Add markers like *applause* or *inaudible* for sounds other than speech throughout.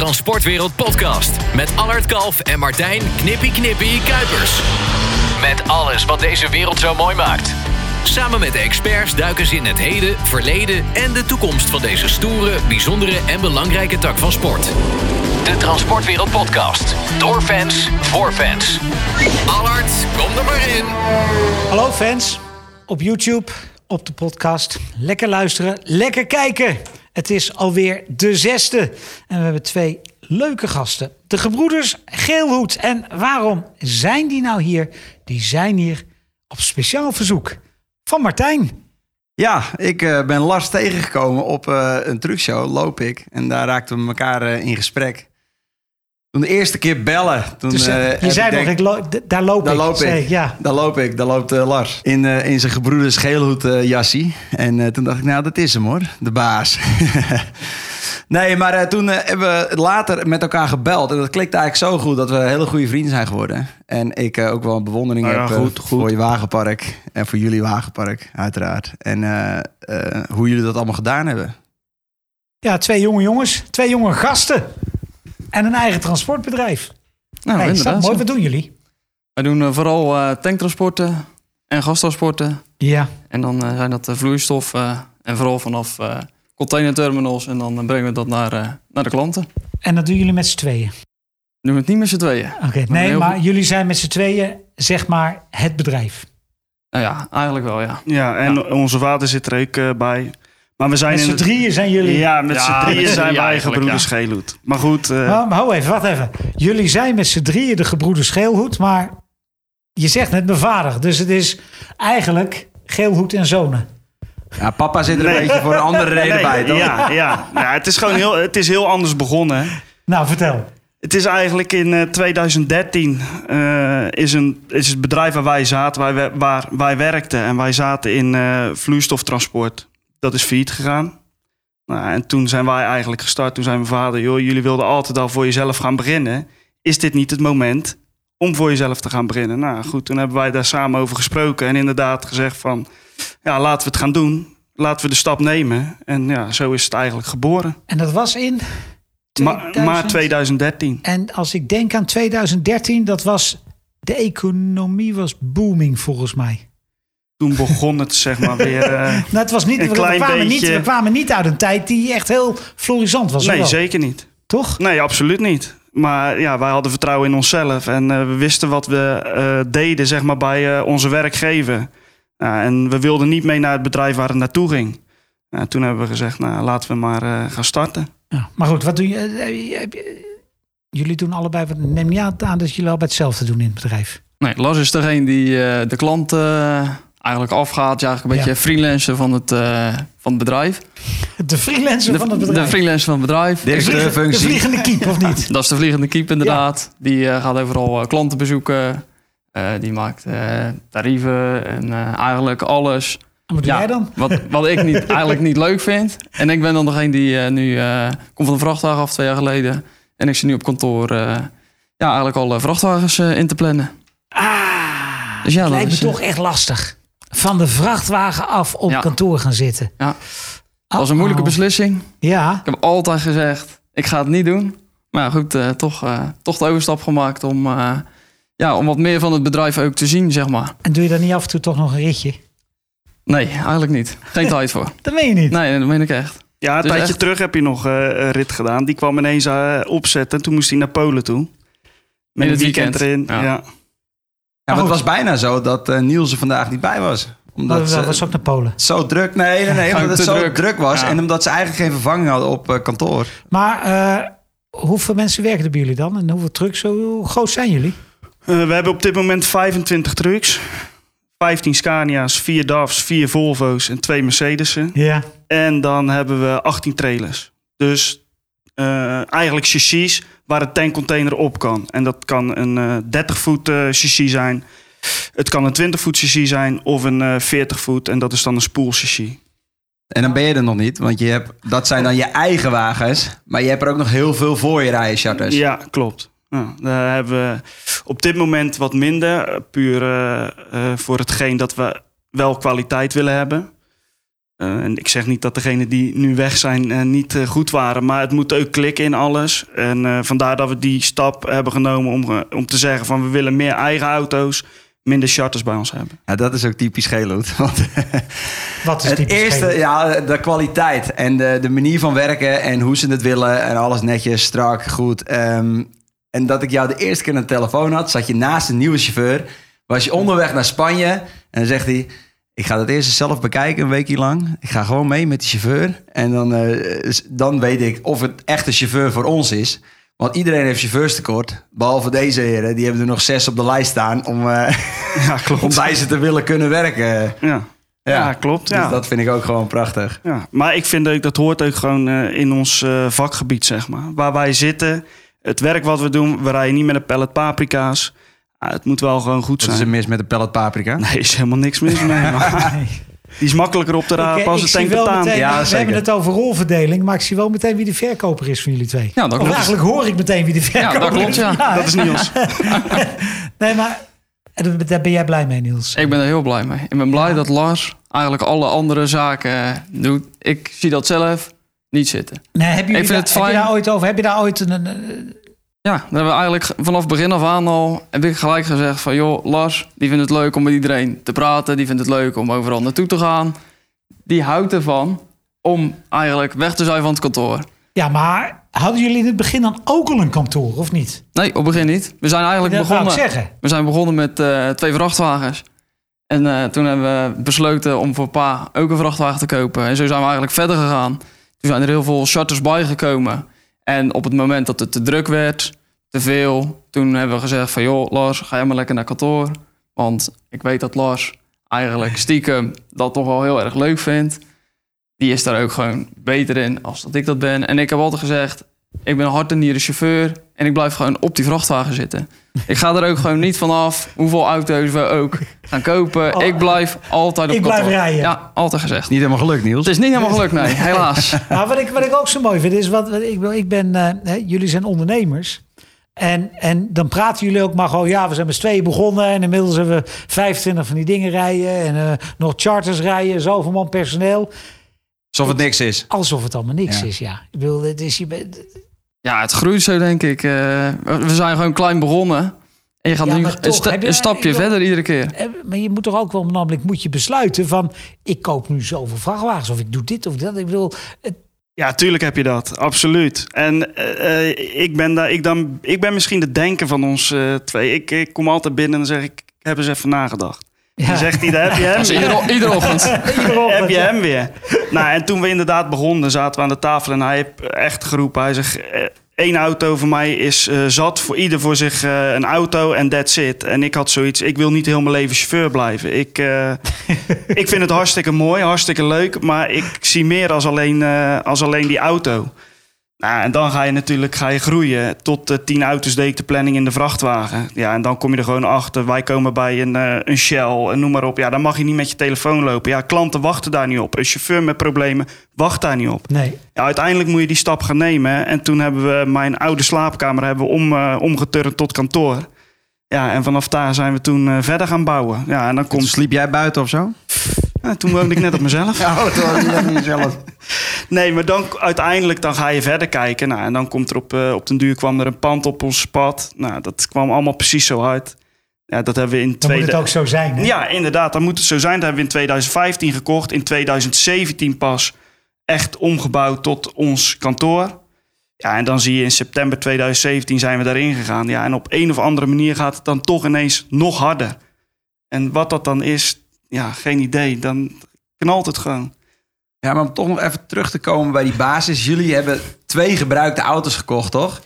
Transportwereld Podcast. Met Allard Kalf en Martijn Knippie Knippie Kuipers. Met alles wat deze wereld zo mooi maakt. Samen met de experts duiken ze in het heden, verleden en de toekomst van deze stoere, bijzondere en belangrijke tak van sport. De Transportwereld Podcast. Door fans, voor fans. Allard, kom er maar in. Hallo fans, op YouTube, op de podcast. Lekker luisteren, lekker kijken. Het is alweer de zesde en we hebben twee leuke gasten. De gebroeders Geelhoed. En waarom zijn die nou hier? Die zijn hier op speciaal verzoek van Martijn. Ja, ik eh, ben Lars tegengekomen op eh, een truckshow, loop ik. En daar raakten we elkaar eh, in gesprek. Toen de eerste keer bellen. Toen, Dus, eh, eh, je zei nog, ik lo- daar loop daar ik. loop ik. Ja. Daar loop ik, daar loopt eh, Lars. In, in zijn gebroeders geelhoed jassie. En toen dacht ik, nou dat is hem hoor, de baas. *laughs* nee, maar toen hebben we later met elkaar gebeld. En dat klikte eigenlijk zo goed dat we hele goede vrienden zijn geworden. En ik ook wel een bewondering ja, heb goed, goed. voor je wagenpark. En voor jullie wagenpark, uiteraard. En hoe jullie dat allemaal gedaan hebben. ja, twee jonge jongens, twee jonge gasten. En een eigen transportbedrijf. Nou, Hey, inderdaad. mooi, wat doen jullie? Wij doen eh, vooral eh, tanktransporten en gastransporten. Ja. En dan eh, zijn dat vloeistof eh, en vooral vanaf eh containerterminals. En dan brengen we dat naar, eh, naar de klanten. En dat doen jullie met z'n tweeën. We doen het niet met z'n tweeën. Oké, nee, maar goed. jullie zijn met z'n tweeën, zeg maar, het bedrijf. Nou ja, eigenlijk wel, ja. Ja, en onze vader zit er ook bij. Maar we zijn Met in z'n drieën zijn jullie. Ja, met Ja, z'n drieën zijn wij gebroeders ja. Geelhoed. Maar goed, eh, Maar, maar hou even, wacht even. Jullie zijn met z'n drieën de gebroeders Geelhoed, maar je zegt net mijn vader. Dus het is eigenlijk Geelhoed en zonen. Ja, papa zit er een beetje voor een andere *laughs* reden nee, bij, toch? Ja, ja. ja, het is gewoon heel, het is heel anders begonnen. Nou, vertel. Het is eigenlijk in eh, 2013 eh, is, een, is het bedrijf waar wij zaten, waar, wij- waar wij werkten. En wij zaten in eh, vloeistoftransport. Dat is failliet gegaan. Nou, en toen zijn wij eigenlijk gestart. Toen zei mijn vader, joh, jullie wilden altijd al voor jezelf gaan beginnen. Is dit niet het moment om voor jezelf te gaan beginnen? Nou goed, toen hebben wij daar samen over gesproken. En inderdaad gezegd van, ja, laten we het gaan doen. Laten we de stap nemen. En ja, zo is het eigenlijk geboren. En dat was in Ma 2000. maart 2013. En als ik denk aan 2013, dat was de economie was booming volgens mij. Toen begon het zeg maar weer... *laughs* eh, Nou, het was niet, Een we, klein kwamen niet, beetje. we kwamen niet uit een tijd die echt heel florissant was. nee, wel? zeker niet. Toch? Nee, absoluut niet. Maar ja, wij hadden vertrouwen in onszelf. En eh, we wisten wat we eh, deden zeg maar, bij eh, onze werkgever. Ja, en we wilden niet mee naar het bedrijf waar het naartoe ging. Ja, toen hebben we gezegd, nou, laten we maar eh, gaan starten. Ja, maar goed, wat doe je? heb je- Jullie doen allebei, wat- neem niet aan dat jullie allebei hetzelfde doen in het bedrijf. Nee, Lars is degene die eh, de klant eh, eigenlijk afgaat. Ja, eigenlijk een Ja. beetje freelancer van het, eh, van het bedrijf. De freelancer De, van het de bedrijf. freelancer van het bedrijf. De de functie. vliegende kiep, of niet? *laughs* Dat is de vliegende kiep inderdaad. Die eh, gaat overal eh, klanten bezoeken. Eh, die maakt eh, tarieven en eh, eigenlijk alles. Wat doe Ja. jij dan? Wat, wat ik niet, *laughs* eigenlijk niet leuk vind. En ik ben dan degene die eh, nu eh komt van de vrachtwagen af twee jaar geleden. En ik zit nu op kantoor eh, ja, eigenlijk al vrachtwagens eh, in te plannen. Ah, Dus ja, dat lijkt me is, toch echt lastig. Van de vrachtwagen af op Ja. kantoor gaan zitten. Ja. Dat was een moeilijke beslissing. Ja, Ik heb altijd gezegd, ik ga het niet doen. Maar ja, goed, eh, toch, eh, toch de overstap gemaakt om, eh, ja, om wat meer van het bedrijf ook te zien, zeg maar. en doe je dan niet af en toe toch nog een ritje? Nee, eigenlijk niet. Geen *laughs* tijd voor. Dat meen je niet. Nee, dat meen ik echt. Ja, een Dus tijdje echt- terug heb je nog een rit gedaan. Die kwam ineens opzetten. En toen moest hij naar Polen toe. Met In een het weekend, weekend. erin. Ja. Ja. Ja, maar het was bijna zo dat eh, Niels er vandaag niet bij was. Omdat dat, was ook naar Polen. zo druk... Nee, nee, nee. *laughs* Omdat het zo druk. druk, was. Ja. En omdat ze eigenlijk geen vervanging hadden op eh, kantoor. Maar eh, hoeveel mensen werken er bij jullie dan? En hoeveel trucks? Zo hoe groot zijn jullie? Eh, we hebben op dit moment 25 trucks. 15 Scania's, 4 DAF's, 4 Volvo's en 2 Mercedes'en. Ja. En dan hebben we 18 trailers. Dus eh, eigenlijk chassis waar een tankcontainer op kan. En dat kan een eh 30 voet eh, chassis zijn. Het kan een 20 voet chassis zijn of een eh 40 voet. En dat is dan een spoelchassis. En dan ben je er nog niet. Want je hebt, dat zijn dan je eigen wagens. Maar je hebt er ook nog heel veel voor je rijden, charters. Ja, klopt. Ja, daar hebben we op dit moment wat minder. eh, Puur eh, eh, voor hetgeen dat we wel kwaliteit willen hebben. Eh, en ik zeg niet dat degenen die nu weg zijn eh, niet eh, goed waren, maar het moet ook klikken in alles. En eh, vandaar dat we die stap hebben genomen om, om te zeggen van we willen meer eigen auto's, minder charters bij ons hebben. Ja, dat is ook typisch Geloot. *laughs* Want Wat is het typisch eerste, Geloot? ja, de kwaliteit en de, de manier van werken en hoe ze het willen en alles netjes, strak, goed. Ehm, en dat ik jou de eerste keer aan de telefoon had, zat je naast een nieuwe chauffeur. Was je onderweg naar Spanje en dan zegt hij... Ik ga dat eerst zelf bekijken, een weekje lang. Ik ga gewoon mee met de chauffeur. En dan, eh, dan weet ik of het echt een chauffeur voor ons is. Want iedereen heeft chauffeurstekort. Behalve deze heren. Die hebben er nog zes op de lijst staan om, eh, *laughs* Ja, klopt. om bij ze te willen kunnen werken. Ja, ja. klopt. Dus Ja. dat vind ik ook gewoon prachtig. Ja, maar ik vind ook dat hoort ook gewoon eh, in ons vakgebied, zeg maar. Waar wij zitten, het werk wat we doen, we rijden niet met een pallet paprika's. Ah, het moet wel gewoon goed Wat is er zijn. mis met de pellet paprika? Nee, is helemaal niks mis mee. maar *laughs* Nee. die is makkelijker op te rapen eh, als ik het tank meteen, Ja, we zeker. hebben het over rolverdeling, maar ik zie wel meteen wie de verkoper is van jullie twee. Ja, dat of eigenlijk hoor ik meteen wie de verkoper dat klopt, is. ja. Dat is niet ons. *laughs* Nee, maar en daar ben jij blij mee, Niels? Ik ben er heel blij mee. Ik ben blij dat Lars eigenlijk alle andere zaken doet. Ik zie dat zelf niet zitten. Nee, heb, jullie Ik vind daar, het heb je fijn. daar ooit over? Heb je daar ooit een- Ja, dan hebben we eigenlijk vanaf begin af aan al... heb ik gelijk gezegd van... joh, Lars, die vindt het leuk om met iedereen te praten. Die vindt het leuk om overal naartoe te gaan. Die houdt ervan om eigenlijk weg te zijn van het kantoor. ja, maar hadden jullie in het begin dan ook al een kantoor, of niet? Nee, op het begin niet. We zijn eigenlijk Dat begonnen... zeggen. We zijn begonnen met eh, twee vrachtwagens. En eh, toen hebben we besloten om voor pa ook een vrachtwagen te kopen. En zo zijn we eigenlijk verder gegaan. Toen zijn er heel veel charters bijgekomen. En op het moment dat het te druk werd, te veel... toen hebben we gezegd van... joh, Lars, ga jij maar lekker naar kantoor. Want ik weet dat Lars eigenlijk *laughs* stiekem dat toch wel heel erg leuk vindt. Die is daar ook gewoon beter in als dat ik dat ben. En ik heb altijd gezegd... ik ben een hart en nieren chauffeur... en ik blijf gewoon op die vrachtwagen zitten. Ik ga er ook gewoon niet vanaf hoeveel auto's we ook gaan kopen. Oh, ik blijf altijd op ik blijf rijden. Ja, altijd gezegd. Niet helemaal gelukt, Niels. Het is niet helemaal gelukt, nee, helaas. Maar *laughs* wat ik, wat ik ook zo mooi vind is, wat, wat ik, ik ben, eh, hè, jullie zijn ondernemers. En, en dan praten jullie ook maar gewoon, ja, we zijn met z'n tweeën begonnen. En inmiddels hebben we 25 van die dingen rijden. En eh, nog charters rijden, zoveel man personeel. Alsof het niks is. Alsof het allemaal niks Ja. is, ja. Ik bedoel, het is, je bent- Ja, het groeit zo, denk ik. Eh, we zijn gewoon klein begonnen. En je gaat Ja, nu een, toch, sta- heb je- een stapje verder iedere keer. eh, maar je moet toch ook wel, namelijk moet je besluiten van, ik koop nu zoveel vrachtwagens. Of ik doe dit of dat. Ik bedoel, het, Ja, tuurlijk heb je dat. Absoluut. En eh, ik, ben daar, ik, dan, ik ben misschien de denker van ons eh, twee. Ik, ik kom altijd binnen en dan zeg ik, ik heb eens even nagedacht. Ja. Dan zegt hij, daar heb je *laughs* hem iedere, ochtend. *laughs* Heb je hem weer. Nou, en toen we inderdaad begonnen, zaten we aan de tafel en hij heeft echt geroepen. Hij zegt, eh, één auto voor mij is eh, zat, voor ieder voor zich eh, een auto en that's it. En ik had zoiets, ik wil niet heel mijn leven chauffeur blijven. Ik, eh, *laughs* ik vind het hartstikke mooi, hartstikke leuk, maar ik zie meer als alleen, eh, als alleen die auto. Nou, en dan ga je natuurlijk ga je groeien. Tot eh, tien auto's deed ik de planning in de vrachtwagen. Ja, en dan kom je er gewoon achter. Wij komen bij een, eh, een Shell en noem maar op. Ja, dan mag je niet met je telefoon lopen. Ja, klanten wachten daar niet op. Een chauffeur met problemen wacht daar niet op. Nee. Ja, uiteindelijk moet je die stap gaan nemen. En toen hebben we mijn oude slaapkamer hebben we om, eh, omgeturnd tot kantoor. Ja, en vanaf daar zijn we toen eh, verder gaan bouwen. Ja, en dan Kom, komt... sliep jij buiten of zo? Ja, toen woonde ik net op mezelf. *laughs* Ja, dat was niet jezelf. *laughs* Nee, maar dan uiteindelijk dan ga je verder kijken. Nou, en dan komt er op, eh, op den duur kwam er een pand op ons pad. Nou, dat kwam allemaal precies zo uit. Ja, dat hebben we in Dan moet het ook zo zijn. Hè? Ja, inderdaad, dan moet het zo zijn. Dat hebben we in 2015 gekocht. In 2017 pas echt omgebouwd tot ons kantoor. Ja, en dan zie je in september 2017 zijn we daarin gegaan. Ja, en op een of andere manier gaat het dan toch ineens nog harder. En wat dat dan is, ja, geen idee. Dan knalt het gewoon. Ja, maar om toch nog even terug te komen bij die basis. Jullie hebben twee gebruikte auto's gekocht, toch?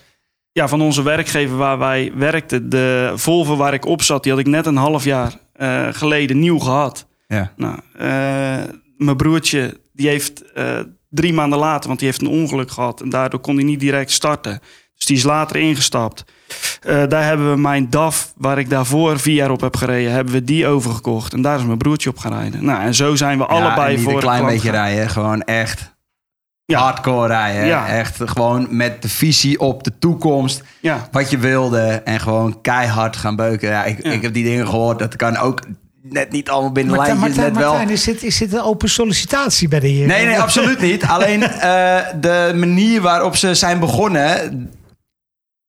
Ja, van onze werkgever waar wij werkten. De Volvo waar ik op zat, die had ik net een half jaar eh, geleden nieuw gehad. Ja. Nou, eh, mijn broertje, die heeft eh, drie maanden later, want die heeft een ongeluk gehad. En daardoor kon hij niet direct starten. Dus die is later ingestapt. Eh, daar hebben we mijn DAF, waar ik daarvoor vier jaar op heb gereden, hebben we die overgekocht. En daar is mijn broertje op gaan rijden. Nou, en zo zijn we ja, allebei en niet voor een klein beetje gaan. rijden. Gewoon echt Ja. hardcore rijden. Ja. Echt gewoon met de visie op de toekomst. Ja, Wat je wilde. En gewoon keihard gaan beuken. Ja, ik, Ja. ik heb die dingen gehoord. Dat kan ook net niet allemaal binnen Martijn, lijntjes. Martijn, Net wel. Martijn, is, dit, is dit een open sollicitatie bij de heer? Nee, nee, *laughs* absoluut niet. Alleen eh, de manier waarop ze zijn begonnen.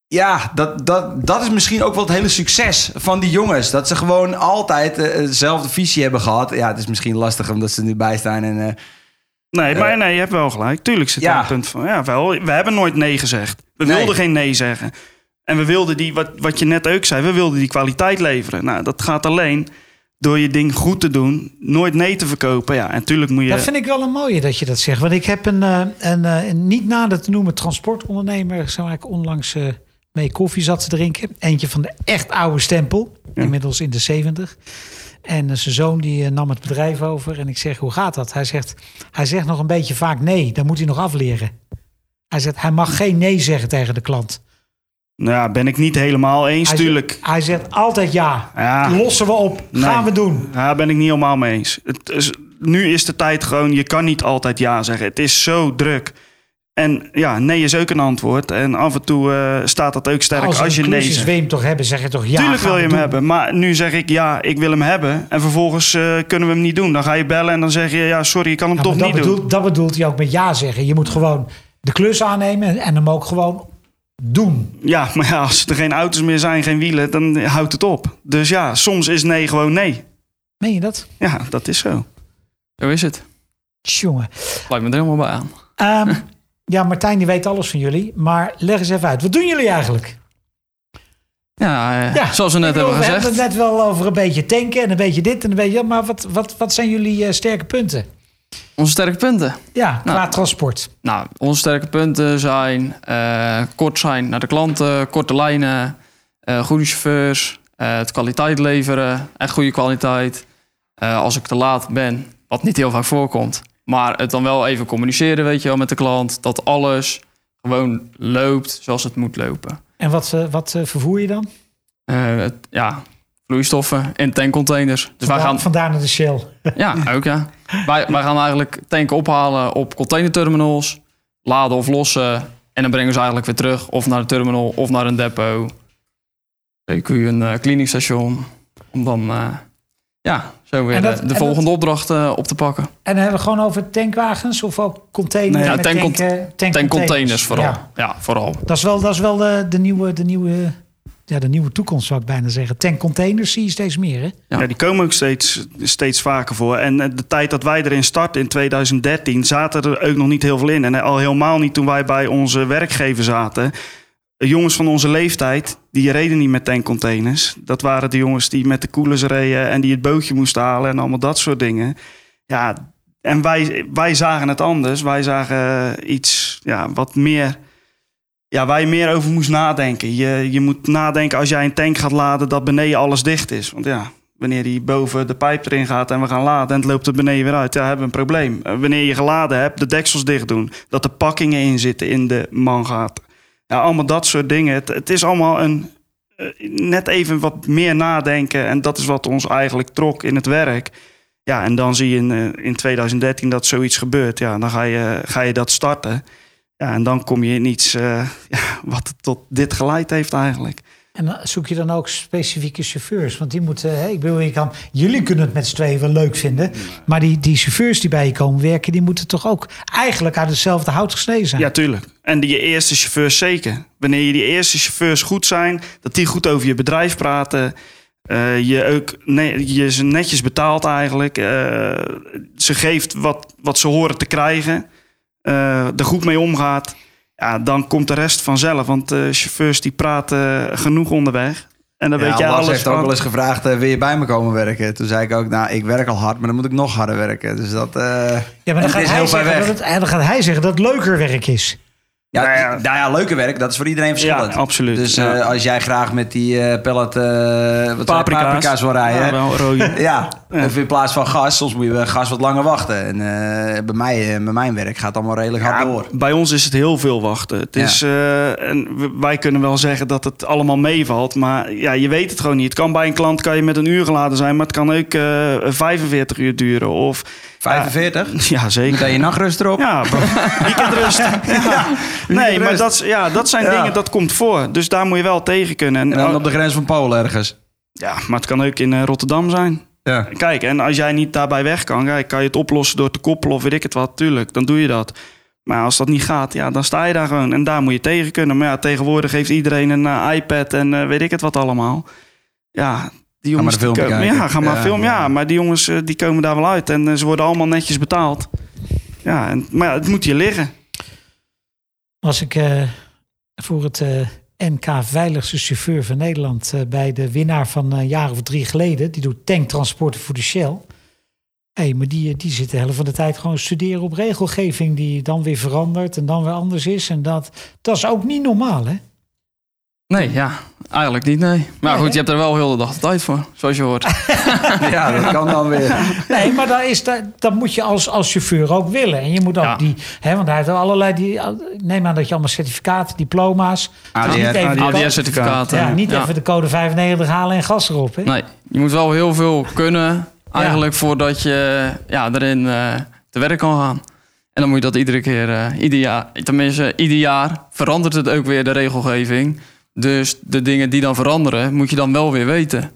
Ja, dat, dat, dat is misschien ook wel het hele succes van die jongens. Dat ze gewoon altijd eh, dezelfde visie hebben gehad. Ja, het is misschien lastig omdat ze er nu bij staan. En, eh, Nee, maar nee, je hebt wel gelijk. Tuurlijk zit Ja. daar een punt van. Ja, wel. We hebben nooit nee gezegd. We Nee. wilden geen nee zeggen. En we wilden die, wat, wat je net ook zei, we wilden die kwaliteit leveren. Nou, dat gaat alleen door je ding goed te doen, nooit nee te verkopen. Ja, en tuurlijk moet je. Dat vind ik wel een mooie dat je dat zegt. Want ik heb een, eh, een, eh, een niet nader te noemen transportondernemer... zo ik onlangs eh, mee koffie zat te drinken. Eentje van de echt oude stempel. Inmiddels in de 70. En eh, zijn zoon die eh, nam het bedrijf over. En ik zeg, hoe gaat dat? Hij zegt, hij zegt nog een beetje vaak nee. Dan moet hij nog afleren. Hij zegt, hij mag geen nee zeggen tegen de klant. Nou, ja, ben ik niet helemaal eens, Hij tuurlijk. Zegt, hij zegt altijd ja. Ja. Lossen we op. Gaan we doen. Ja, ben ik niet helemaal mee eens. Het is, nu is de tijd gewoon, je kan niet altijd ja zeggen. Het is zo druk. En ja, nee is ook een antwoord. En af en toe eh, staat dat ook sterk als, Als, je nee zegt. wil je hem toch hebben, zeg je toch ja. Tuurlijk wil je hem doen. hebben. Maar nu zeg ik ja, ik wil hem hebben. En vervolgens eh, kunnen we hem niet doen. Dan ga je bellen en dan zeg je ja, sorry, ik kan hem Ja, toch niet dat, doen. dat bedoelt hij ook met ja zeggen. Je moet gewoon de klus aannemen en hem ook gewoon doen. Ja, maar ja, als er geen auto's meer zijn, geen wielen, dan houdt het op. Dus ja, soms is nee gewoon nee. Meen je dat? Ja, dat is zo. Zo is het. Jongen. Lijkt me er helemaal bij aan. Ehm, *laughs* ja, Martijn die weet alles van jullie. Maar leg eens even uit. Wat doen jullie eigenlijk? Ja, eh, Ja, zoals we net bedoel, hebben we gezegd. hebben het net wel over een beetje tanken en een beetje dit en een beetje dat. Maar wat, wat, wat zijn jullie eh, sterke punten? Onze sterke punten. Ja, qua Nou. transport. Nou, onze sterke punten zijn eh, kort zijn naar de klanten, korte lijnen, goede chauffeurs, het kwaliteit leveren, echt goede kwaliteit. Als ik te laat ben, wat niet heel vaak voorkomt, maar het dan wel even communiceren, weet je wel, met de klant, dat alles gewoon loopt zoals het moet lopen. En wat, eh, wat eh, vervoer je dan? Eh, het- ja, vloeistoffen in tankcontainers. Dus wij Vandaar, gaan, vandaar naar de Shell. *laughs* Ja, ook ja. Wij, wij gaan eigenlijk tanken ophalen op containerterminals, laden of lossen. En dan brengen ze eigenlijk weer terug, of naar de terminal of naar een depot. CQ een uh, cleaningsstation. Om dan ja, zo weer En dat- de, de en volgende opdracht eh, op te pakken. En dan hebben we gewoon over tankwagens of ook containers? Nee, ja, tanken- Tankcontainers vooral. Ja. Ja, vooral. Dat is wel, dat is wel de, de, nieuwe, de, nieuwe, ja, de nieuwe toekomst, zou ik bijna zeggen. Tankcontainers zie je steeds meer, hè? Ja. Ja. die komen ook steeds, steeds vaker voor. En eh, de tijd dat wij erin startten in 2013, zaten er ook nog niet heel veel in. En al helemaal niet toen wij bij onze werkgever zaten. De jongens van onze leeftijd, die reden niet met tankcontainers. Dat waren de jongens die met de koelers reden en die het bootje moesten halen en allemaal dat soort dingen. Ja, en wij, wij zagen het anders. Wij zagen iets ja, wat meer ja, waar je meer over moest nadenken. Je, je moet nadenken als jij een tank gaat laden dat beneden alles dicht is. Want ja, wanneer die boven de pijp erin gaat en we gaan laden en het loopt er beneden weer uit, ja, hebben we een probleem. Eh, Wanneer je geladen hebt, de deksels dicht doen. Dat de pakkingen in zitten in de mangaat. Ja, allemaal dat soort dingen. Het, het is allemaal een eh, net even wat meer nadenken. En dat is wat ons eigenlijk trok in het werk. Ja, en dan zie je in, eh, in 2013 dat zoiets gebeurt. Ja, dan ga je, ga je dat starten. Ja, en dan kom je in iets eh, *laughs* ja, wat tot dit geleid heeft eigenlijk. En zoek je dan ook specifieke chauffeurs? Want die moeten, hè, ik bedoel, je kan, jullie kunnen het met z'n tweeën wel leuk vinden. Maar die, die chauffeurs die bij je komen werken, die moeten toch ook eigenlijk uit hetzelfde hout gesneden zijn? Ja, tuurlijk. En die eerste chauffeurs zeker. Wanneer je die eerste chauffeurs goed zijn, dat die goed over je bedrijf praten. eh, je ook ne- je ze netjes betaalt eigenlijk. eh, ze geeft wat, wat ze horen te krijgen. eh, er goed mee omgaat. Ja, dan komt de rest vanzelf. Want eh, chauffeurs die praten genoeg onderweg. En dan weet ja, jij Lars alles heeft ook wel eens gevraagd, eh, wil je bij me komen werken? Toen zei ik ook, nou, ik werk al hard, maar dan moet ik nog harder werken. Dus dat, eh, Ja, maar dan gaat, is hij heel ver zeggen weg. dat het, dan gaat hij zeggen dat het leuker werk is. Ja, Nou ja. nou ja, leuke werk, dat is voor iedereen verschillend. Ja, absoluut. Dus Ja. eh, als jij graag met die eh pellet eh wat Paprika's. paprika's wil rijden... Ja, wel rode. *laughs* Ja, of in plaats van gas, soms moet je gas wat langer wachten. En bij, mij, bij mijn werk gaat het allemaal redelijk hard door. Bij ons is het heel veel wachten. Het is, en wij kunnen wel zeggen dat het allemaal meevalt. Maar ja, je weet het gewoon niet. Het kan bij een klant kan je met een uur geladen zijn, maar het kan ook eh 45 uur duren. Of, 45? ja, zeker. Meteen je nachtrust erop. Ja, weekendrust. *laughs* ja. Nee, maar dat, is- ja, dat zijn Ja. dingen, dat komt voor. Dus daar moet je wel tegen kunnen. En, En dan op de grens van Polen ergens. ja, maar het kan ook in eh, Rotterdam zijn. Ja. Kijk, en als jij niet daarbij weg kan, kijk, kan je het oplossen door te koppelen of weet ik het wat, tuurlijk, dan doe je dat. Maar als dat niet gaat, ja, dan sta je daar gewoon. En daar moet je tegen kunnen. Maar ja, tegenwoordig heeft iedereen een eh, iPad en eh, weet ik het wat allemaal. Ja, die jongens... maar de film komen-. Ja, ga maar Ja, film. Ja, ja. maar die jongens eh, die komen daar wel uit. En eh, ze worden allemaal netjes betaald. Ja, en, maar ja, het moet hier liggen. Was ik eh, voor het eh, NK Veiligste Chauffeur van Nederland eh, bij de winnaar van een jaar of drie geleden. Die doet tanktransporten voor de Shell. Hé, maar die, die zit de helft van de tijd gewoon studeren op regelgeving die dan weer verandert en dan weer anders is. En dat, dat is ook niet normaal, hè? Nee, ja, eigenlijk niet, nee. Maar Nee, goed, je hebt er wel heel de dag de tijd voor, zoals je hoort. *laughs* ja, dat kan dan weer. Nee, maar dat, is, dat, dat moet je als, als chauffeur ook willen. En je moet ook Ja. die, hè, want hij heeft allerlei, die, neem aan dat je allemaal certificaten, diploma's. ADR. niet even, de code- ADS-certificaten. ja, niet even de code 95 halen en gas erop. Hè? Nee, je moet wel heel veel kunnen eigenlijk voordat je ja, erin eh, te werk kan gaan. En dan moet je dat iedere keer, eh, ieder jaar, tenminste ieder jaar verandert het ook weer de regelgeving. Dus de dingen die dan veranderen, moet je dan wel weer weten.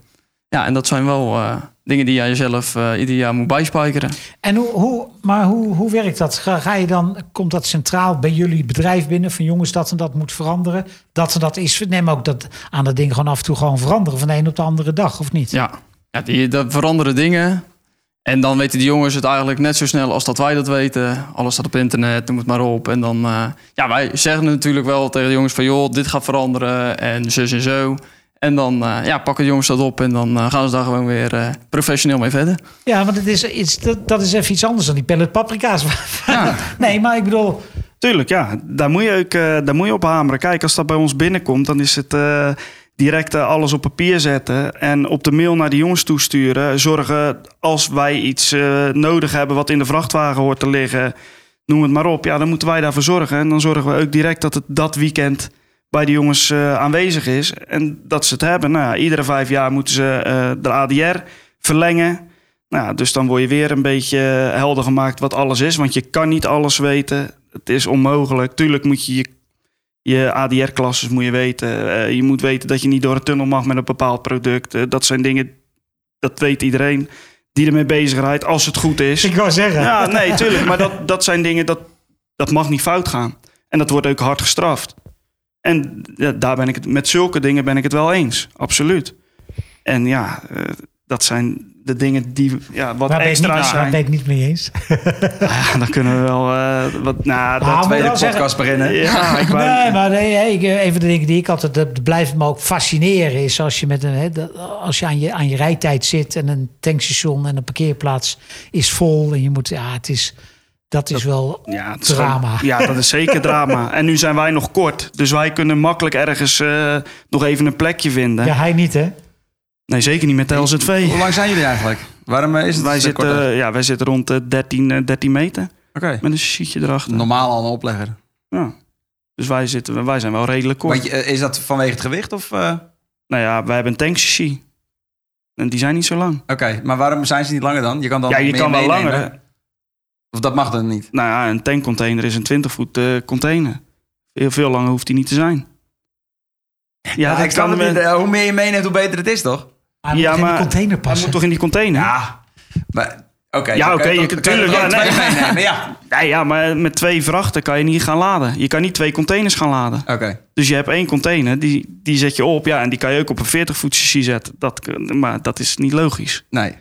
Ja, en dat zijn wel eh, dingen die jij jezelf eh, ieder jaar moet bijspijkeren. En hoe, hoe, maar hoe, hoe werkt dat? Ga, ga je dan, komt dat centraal bij jullie bedrijf binnen van jongens dat en dat moet veranderen? Dat en dat is, neem ook dat aan dat ding gewoon af en toe gewoon veranderen van de een op de andere dag, of niet? Ja, ja die, dat veranderen dingen. En dan weten die jongens het eigenlijk net zo snel als dat wij dat weten. Alles staat op internet, noem het maar op. En dan, eh, ja, wij zeggen natuurlijk wel tegen de jongens van... joh, dit gaat veranderen en zus en zo. En dan eh, ja, pakken de jongens dat op en dan eh, gaan ze daar gewoon weer eh, professioneel mee verder. Ja, want het is, iets, dat, dat is even iets anders dan die pellet paprika's. *laughs* Ja. nee, maar ik bedoel, Tuurlijk, ja. Daar moet je, ook, eh, daar moet je op hameren. Kijk, als dat bij ons binnenkomt, dan is het eh, direct eh, alles op papier zetten. En op de mail naar de jongens toesturen. Zorgen als wij iets eh, nodig hebben wat in de vrachtwagen hoort te liggen. Noem het maar op. Ja, dan moeten wij daarvoor zorgen. En dan zorgen we ook direct dat het dat weekend bij de jongens eh, aanwezig is. En dat ze het hebben. Nou, iedere vijf jaar moeten ze de ADR verlengen. Nou, dus dan word je weer een beetje helder gemaakt wat alles is. Want je kan niet alles weten. Het is onmogelijk. Tuurlijk moet je je, je ADR-klasses moet je weten. Eh, je moet weten dat je niet door een tunnel mag met een bepaald product. Eh, dat zijn dingen, dat weet iedereen die ermee bezig rijdt, als het goed is. ik wou zeggen. Ja, nee, tuurlijk. Maar dat, dat zijn dingen, dat, dat mag niet fout gaan. En dat wordt ook hard gestraft. En ja, daar ben ik het, met zulke dingen ben ik het wel eens. Absoluut. En ja, eh, dat zijn de dingen die ja, wat niet, extra waar zijn. ben ik niet mee eens? *laughs* Ja, dan kunnen we wel eh, wat. Nou, Ah, dat moet Tweede podcast beginnen. *laughs* Ja, ik wou- Nee, maar nee, hey, ik, eh, even de dingen die ik altijd, dat blijft me ook fascineren, is als je, met een, hè, als je, aan, je aan je rijtijd zit en een tankstation en een parkeerplaats is vol en je moet, ja, het is, dat is wel Ja, het is drama. gewoon- ja, dat is zeker drama. *laughs* En nu zijn wij nog kort. Dus wij kunnen makkelijk ergens eh, nog even een plekje vinden. Ja, hij niet, hè? Nee, zeker niet met de LZV. Hoe lang zijn jullie eigenlijk? Waarom eh, is het Wij zitten, korter? ja, wij zitten rond de 13, eh, 13 meter Oké. met een sheetje erachter. Normaal al een oplegger. Ja. Dus wij, zitten, wij zijn wel redelijk kort. Je, eh, is dat vanwege het gewicht? of? eh? Nou ja, wij hebben een tankchassis. En die zijn niet zo lang. Oké, maar waarom zijn ze niet langer dan? Je kan dan ja, je kan wel meenemen. langer. Of dat mag dan niet? Nou ja, een tankcontainer is een 20 voet container. Heel veel langer hoeft die niet te zijn. Ja, dat snap kan het met- niet. Hoe meer je meeneemt, hoe beter het is, toch? Hij moet in die container Hij passen. moet toch in die container? Ja. Maar, oké. Ja, oké, kan je toch- kunt- dan kan tuurlijk, toch ja, nee. meenemen, ja. *laughs* Nee, ja, maar met twee vrachten kan je niet gaan laden. Je kan niet twee containers gaan laden. Oké. Dus je hebt één container, die, die zet je op. Ja, en die kan je ook op een 40 voet chassis zetten. Dat, maar dat is niet logisch. Nee.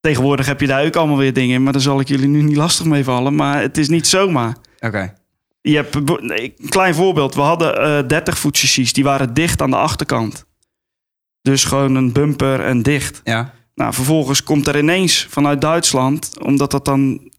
Tegenwoordig heb je daar ook allemaal weer dingen in. Maar daar zal ik jullie nu niet lastig mee vallen. Maar het is niet zomaar. Oké. Je hebt, een klein voorbeeld. We hadden eh 30 voet chassis. Die waren dicht aan de achterkant. Dus gewoon een bumper en dicht. Ja. Nou, vervolgens komt er ineens vanuit Duitsland, omdat dat dan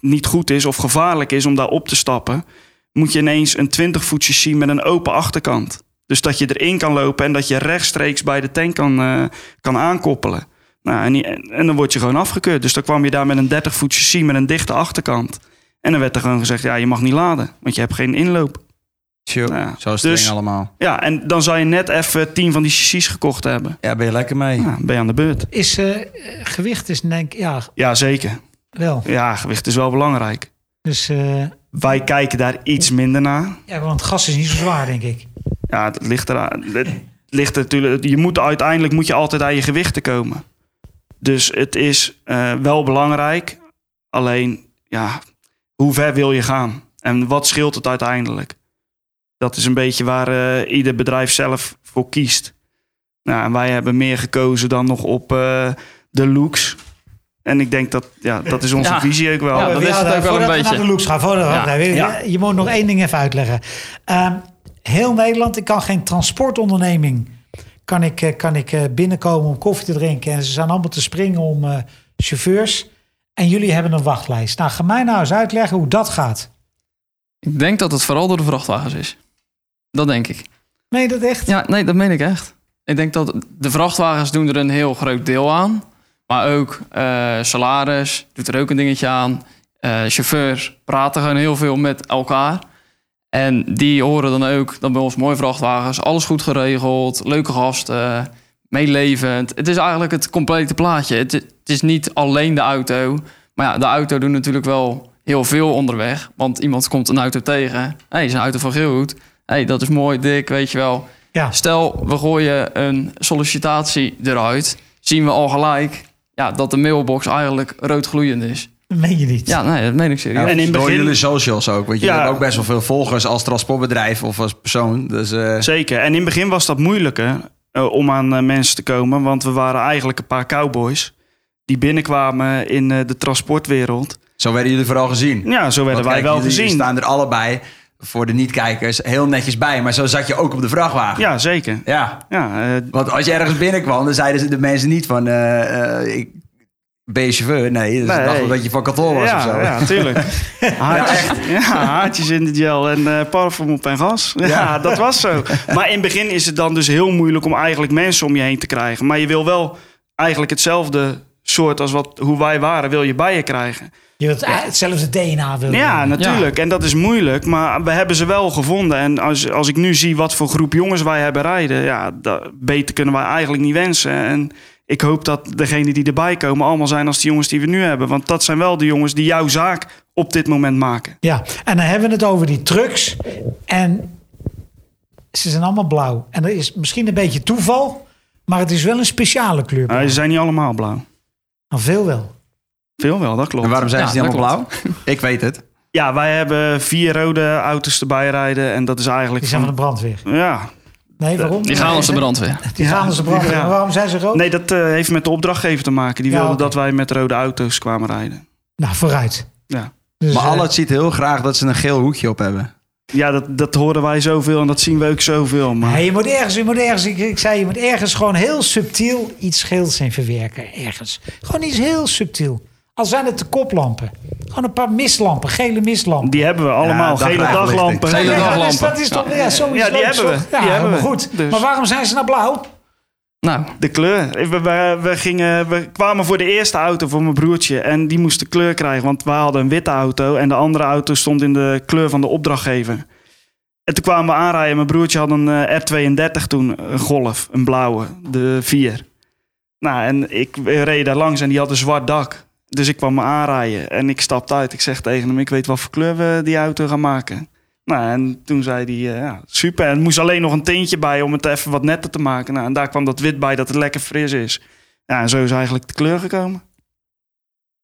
niet goed is of gevaarlijk is om daar op te stappen, moet je ineens een 20 voet chassis met een open achterkant. Dus dat je erin kan lopen en dat je rechtstreeks bij de tank kan, eh, kan aankoppelen. Nou, en, die- en dan word je gewoon afgekeurd. Dus dan kwam je daar met een 30 voet chassis met een dichte achterkant. En dan werd er gewoon gezegd, ja, je mag niet laden, want je hebt geen inloop. Ja, Zo streng dus- allemaal. Ja, en dan zou je net even 10 van die chassis gekocht hebben. Ja, ben je lekker mee. Ja, ben je aan de beurt. Is eh, gewicht is denk ik, ja, Ja, zeker. wel. Ja, gewicht is wel belangrijk. Dus eh, Wij kijken daar iets minder naar. ja, want gas is niet zo zwaar, denk ik. Ja, het ligt eraan. Het ligt er natuurlijk. Je moet uiteindelijk moet je altijd aan je gewichten komen. Dus het is eh, wel belangrijk. Alleen, ja, hoe ver wil je gaan? En wat scheelt het uiteindelijk? Dat is een beetje waar eh, ieder bedrijf zelf voor kiest. Nou, en wij hebben meer gekozen dan nog op eh, de looks. En ik denk dat, ja, dat is onze Ja. visie ook wel. Ja, dat is het ook wel een voordat we beetje. naar de looks gaan. Voordat, Ja. je, Ja. Je moet nog één ding even uitleggen. Ehm, heel Nederland, ik kan geen transportonderneming... kan ik, eh, kan ik eh, binnenkomen om koffie te drinken... en ze zijn allemaal te springen om eh, chauffeurs... en jullie hebben een wachtlijst. Nou, ga mij nou eens uitleggen hoe dat gaat. Ik denk dat het vooral door de vrachtwagens is. Dat denk ik. Je dat echt? Ja, nee, dat meen ik echt. Ik denk dat de vrachtwagens doen er een heel groot deel aan. Maar ook eh, salaris doet er ook een dingetje aan. Eh, chauffeurs praten gewoon heel veel met elkaar. En die horen dan ook dat bij ons mooie vrachtwagens, alles goed geregeld, leuke gasten, meelevend. Het is eigenlijk het complete plaatje. Het, het is niet alleen de auto. Maar ja, de auto doet natuurlijk wel heel veel onderweg. Want iemand komt een auto tegen. Hé, hey, is een auto van Geelhoed. Hé, hey, dat is mooi, dik, weet je wel. Ja. Stel, we gooien een sollicitatie eruit. Zien we al gelijk ja, dat de mailbox eigenlijk roodgloeiend is. Dat meen je niet. Ja, nee, dat meen ik serieus. Ja, En in door begin- jullie socials ook. Want je Ja. hebt ook best wel veel volgers als transportbedrijf of als persoon. Dus eh, Zeker. En in het begin was dat moeilijker eh, om aan eh, mensen te komen. Want we waren eigenlijk een paar cowboys die binnenkwamen in eh, de transportwereld. zo werden jullie vooral gezien. Ja, zo werden Want wij kijk, wel jullie gezien. staan er allebei voor de niet-kijkers heel netjes bij. Maar zo zat je ook op de vrachtwagen. Ja, zeker. Ja. Ja, eh, Want als je ergens binnenkwam, dan zeiden ze de mensen niet van... eh, ik, ben je chauffeur? Nee, dus Nee. ik dacht wel dat je van kantoor was ja, of zo. ja, tuurlijk. *laughs* Haartjes, ja, haartjes in de gel en parfum op en gas. Ja, Ja. dat was zo. Maar in het begin is het dan dus heel moeilijk om eigenlijk mensen om je heen te krijgen. Maar je wil wel eigenlijk hetzelfde soort als wat, hoe wij waren, wil je bij je krijgen. Je wilt hetzelfde DNA willen. Ja, natuurlijk. En dat is moeilijk, maar we hebben ze wel gevonden. En als, als ik nu zie wat voor groep jongens wij hebben rijden, ja, dat, beter kunnen wij eigenlijk niet wensen. En ik hoop dat degenen die erbij komen allemaal zijn als de jongens die we nu hebben. Want dat zijn wel de jongens die jouw zaak op dit moment maken. Ja, en dan hebben we het over die trucks. En ze zijn allemaal blauw. En dat is misschien een beetje toeval, maar het is wel een speciale kleur. Nou, ze zijn niet allemaal blauw. Nou, veel wel. Veel wel, dat klopt. En waarom zijn Ja, ze niet dat allemaal blauw? Ik weet het. Ja, wij hebben vier rode auto's erbij rijden. En dat is eigenlijk Die zijn van de brandweer. Ja, Nee, waarom? Die gaan als de brandweer. Die gaan als de brandweer. Ja. Maar waarom zijn ze rood? nee, dat eh, heeft met de opdrachtgever te maken. Die Ja, wilde dat wij met rode auto's kwamen rijden. Nou, vooruit. Ja. Dus, Maar eh, Allah ziet heel graag dat ze een geel hoekje op hebben. Ja, dat, dat horen wij zoveel en dat zien we ook zoveel. Maar... nee, je moet ergens, je moet ergens ik, ik zei, je moet ergens gewoon heel subtiel iets geels in verwerken. Ergens. Gewoon iets heel subtiel. Al zijn het de koplampen. Gewoon een paar mistlampen, gele mistlampen. Die hebben we allemaal. Ja, Gele daglampen. Gele Ja, daglampen. dat is- Dat is toch, ja, zoiets Ja, die hebben we. Ja, Die hebben maar we. goed. Dus- Maar waarom zijn ze nou blauw? Nou, De kleur. We, we, we, gingen, we kwamen voor de eerste auto voor mijn broertje. En die moest de kleur krijgen. Want wij hadden een witte auto. En de andere auto stond in de kleur van de opdrachtgever. En toen kwamen we aanrijden. Mijn broertje had een eh, R32 toen. Een Golf. Een blauwe. De 4. Nou, en ik reed daar langs en die had een zwart dak. Dus ik kwam me aanrijden. En ik stapte uit. Ik zeg tegen hem, ik weet wat voor kleur we die auto gaan maken. Nou, en toen zei hij, eh, ja, super. En er moest alleen nog een tintje bij om het even wat netter te maken. Nou, en daar kwam dat wit bij, dat het lekker fris is. Ja, en zo is eigenlijk de kleur gekomen.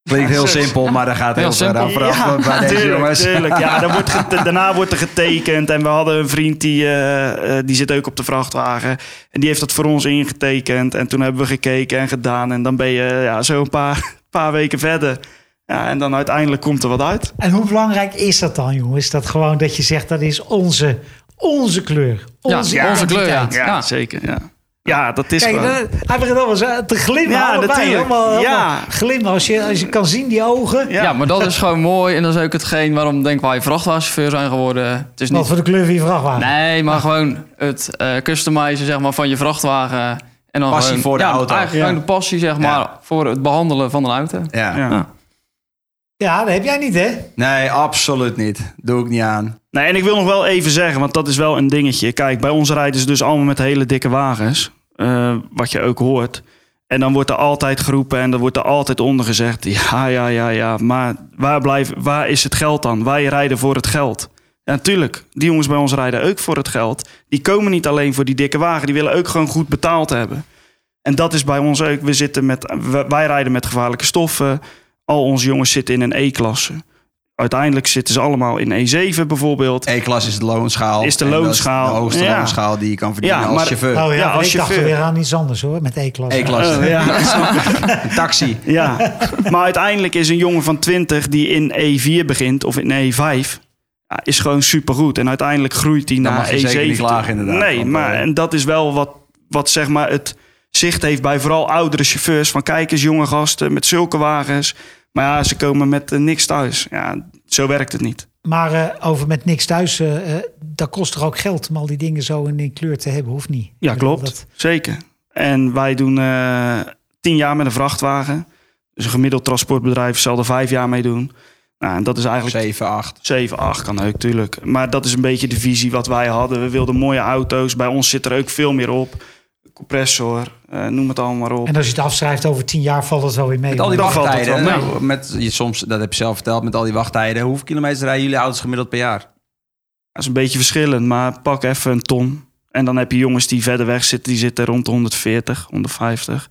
Klinkt heel simpel, maar daar gaat heel, Heel veel simpel. aan vooraf Ja, bij deze tuurlijk, jongens. tuurlijk. Ja, *laughs* dan wordt gete- daarna wordt er getekend. En we hadden een vriend die, eh, eh, die zit ook op de vrachtwagen. En die heeft dat voor ons ingetekend. En toen hebben we gekeken en gedaan. En dan ben je ja, zo een paar, paar weken verder. Ja, en dan uiteindelijk komt er wat uit. En hoe belangrijk is dat dan, jongen? Is dat gewoon dat je zegt dat is onze, onze kleur? Onze, Ja, onze kleur, ja. zeker. Ja, ja dat is Kijk, gewoon... eh, hij begint allemaal zo te glimmen. Ja, allebei, natuurlijk. Allemaal, allemaal Ja. Glimmen. Als je, als je kan zien, die ogen. Ja. ja. maar dat is gewoon mooi. En dat is ook hetgeen waarom denk wij vrachtwagenchauffeur zijn geworden. Het is Wat niet... voor de kleur van je vrachtwagen. Nee, maar gewoon het eh customizen zeg maar, van je vrachtwagen. En dan Passie gewoon, voor de ja, auto. Eigenlijk Ja. gewoon de passie zeg maar, Ja. voor het behandelen van een auto. Ja. Ja. Dat heb jij niet, hè? Nee, absoluut niet. Doe ik niet aan. Nee, en ik wil nog wel even zeggen, want dat is wel een dingetje. Kijk, bij ons rijden ze dus allemaal met hele dikke wagens. eh, wat je ook hoort. En dan wordt er altijd geroepen en dan wordt er altijd onder gezegd... ja, ja, ja, ja, maar waar, blijf, waar is het geld dan? Wij rijden voor het geld. Ja, natuurlijk, die jongens bij ons rijden ook voor het geld. Die komen niet alleen voor die dikke wagen, die willen ook gewoon goed betaald hebben. En dat is bij ons ook. We zitten met, wij rijden met gevaarlijke stoffen. Al onze jongens zitten in een E-klasse. Uiteindelijk zitten ze allemaal in E7 bijvoorbeeld. E-klas is de loonschaal. Is de loonschaal. de hoogste Ja. loonschaal die je kan verdienen Ja, als maar- chauffeur. Oh ja, als ik dacht chauffeur. weer aan iets anders hoor, met E-klas. E-klas. Oh, ja, *laughs* taxi. *laughs* Ja, maar uiteindelijk is een jongen van 20 die in E4 begint of in E5, ja, is gewoon supergoed. En uiteindelijk groeit hij Dan naar mag je E7. zeker niet klagen, inderdaad. Nee, maar en dat is wel wat, wat zeg maar het zicht heeft bij vooral oudere chauffeurs. Van kijk eens, jonge gasten met zulke wagens. Maar ja, ze komen met eh, niks thuis. Ja, zo werkt het niet. Maar eh, over met niks thuis, eh, dat kost toch ook geld om al die dingen zo in die kleur te hebben, of niet? Ja, klopt. dat- Zeker. En wij doen eh tien jaar met een vrachtwagen. Dus een gemiddeld transportbedrijf zal er vijf jaar mee doen. Nou, en dat is eigenlijk 7, 8. 7, 8 kan ook, tuurlijk. Maar dat is een beetje de visie wat wij hadden. We wilden mooie auto's. Bij ons zit er ook veel meer op. Compressor, eh, noem het allemaal maar op. En als je het afschrijft over tien jaar, valt het wel weer mee. Met al die Dan valt het wachttijden. wel mee. nou, met, je, soms, dat heb je zelf verteld, met al die wachttijden. Hoeveel kilometer rijden jullie auto's gemiddeld per jaar? Dat is een beetje verschillend, maar pak even een ton. En dan heb je jongens die verder weg zitten. Die zitten rond de 140, 150.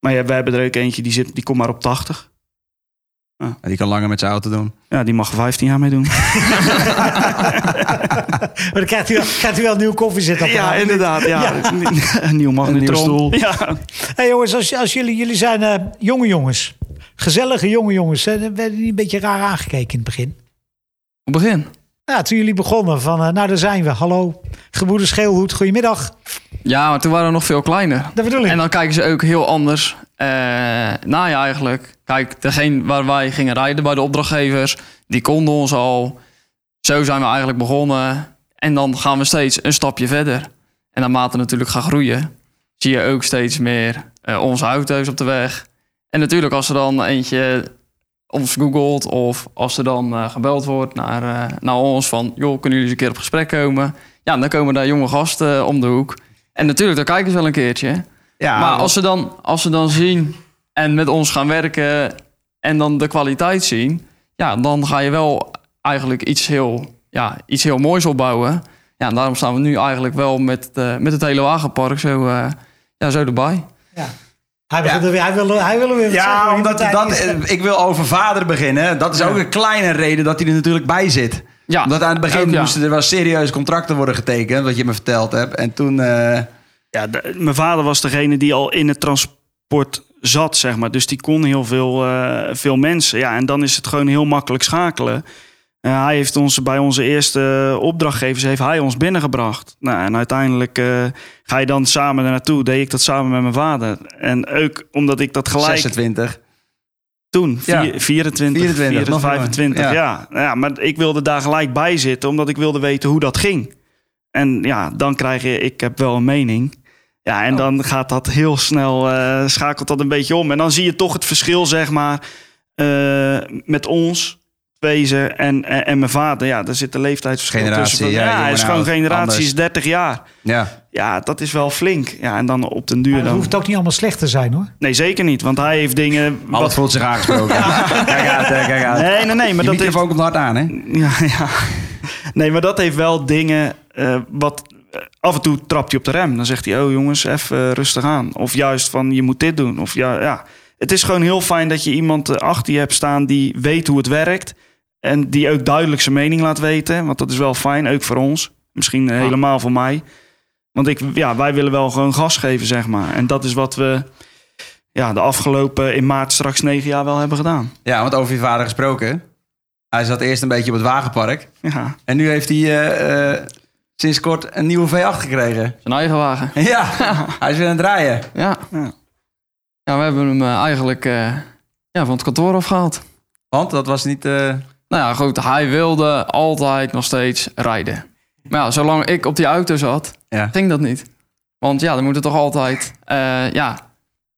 Maar ja, wij hebben er ook eentje, die, zit, die komt maar op 80. En Die kan langer met zijn auto doen. Ja, die mag er 15 jaar mee doen. *laughs* Maar dan krijgt u, wel- krijgt u wel een nieuw koffiezetapparaat. ja, inderdaad. Ja. Een nieuw Een magnetron. nieuwe stoel. Ja. Hey jongens, als, als jullie, jullie zijn eh, jonge jongens. Gezellige jonge jongens. hè, dan werden die een beetje raar aangekeken in het begin. Op het begin. Ja, toen jullie begonnen van, eh, nou daar zijn we. Hallo, gebroeder Scheelhoed, goedemiddag. Ja, maar toen waren we nog veel kleiner. Dat bedoel ik. En dan kijken ze ook heel anders eh naar je eigenlijk. Kijk, degene waar wij gingen rijden bij de opdrachtgevers, die konden ons al. Zo zijn we eigenlijk begonnen. En dan gaan we steeds een stapje verder. En naarmate natuurlijk gaan groeien, zie je ook steeds meer eh, onze auto's op de weg. En natuurlijk als er dan eentje ons googelt of als er dan eh, gebeld wordt naar, naar ons van... joh, kunnen jullie eens een keer op gesprek komen? Ja, dan komen daar jonge gasten om de hoek. En natuurlijk, daar kijken ze wel een keertje. Ja, Maar als ze, dan, als ze dan zien en met ons gaan werken en dan de kwaliteit zien, ja, dan ga je wel eigenlijk iets heel, ja, iets heel moois opbouwen. Ja, en daarom staan we nu eigenlijk wel met, eh, met het hele wagenpark zo, eh, ja, zo erbij. Ja. Hij, er weer, hij, wil, hij wil er weer zeggen, Ja, omdat dat, is- eh, ik wil over vader beginnen. Dat is ook een kleine reden dat hij er natuurlijk bij zit. Ja, Omdat aan het begin ook, ja. moesten er wel serieuze contracten worden getekend, wat je me verteld hebt. En toen, eh, Ja, de- mijn vader was degene die al in het transport zat, zeg maar. Dus die kon heel veel, eh, veel mensen. Ja, en dan is het gewoon heel makkelijk schakelen. Eh, hij heeft ons bij onze eerste opdrachtgevers heeft hij ons binnengebracht. Nou, en uiteindelijk eh, ga je dan samen er naartoe. Deed ik dat samen met mijn vader. En ook omdat ik dat gelijk 26. toen, Ja. vier- 24, 24, nog 25, jonger. ja. Ja. maar ik wilde daar gelijk bij zitten, omdat ik wilde weten hoe dat ging. En ja, dan krijg je, ik heb wel een mening. Ja, en dan gaat dat heel snel, eh, schakelt dat een beetje om. En dan zie je toch het verschil, zeg maar, eh, met ons, wezen en, en, en mijn vader. Ja, daar zit een leeftijdsverschil Generatie, tussen. ja, ja, hij is gewoon oud, generatie, anders. is 30 jaar. Ja. Ja, dat is wel flink. Ja, en dan op den duur Maar dat dan... hoeft ook niet allemaal slecht te zijn hoor. Nee, zeker niet, want hij heeft dingen... Alles Wat... voelt zich aangesproken. *laughs* Kijk uit, kijk uit. Nee, nee, nee, maar Je dat heeft... komt hard aan, hè? Ja, ja. Nee, maar dat heeft wel dingen eh, wat... af en toe trapt hij op de rem. Dan zegt hij, oh jongens, even rustig aan. Of juist van, je moet dit doen. Of ja, ja. Het is gewoon heel fijn dat je iemand achter je hebt staan... die weet hoe het werkt. En die ook duidelijk zijn mening laat weten. Want dat is wel fijn, ook voor ons. Misschien helemaal voor mij. Want ik, ja, wij willen wel gewoon gas geven, zeg maar. En dat is wat we ja, de afgelopen in maart straks negen jaar wel hebben gedaan. Ja, want over je vader gesproken. Hij zat eerst een beetje op het wagenpark. Ja, En nu heeft hij eh, eh, sinds kort een nieuwe V8 gekregen. Zijn eigen wagen. *laughs* Ja, *laughs* hij is weer aan het draaien. Ja. Ja. Ja, we hebben hem eh, eigenlijk eh, ja, van het kantoor afgehaald. Want dat was niet... eh, Nou ja, goed, hij wilde altijd nog steeds rijden. Maar ja, zolang ik op die auto zat, Ja. ging dat niet. Want ja, dan moet er toch altijd, ja,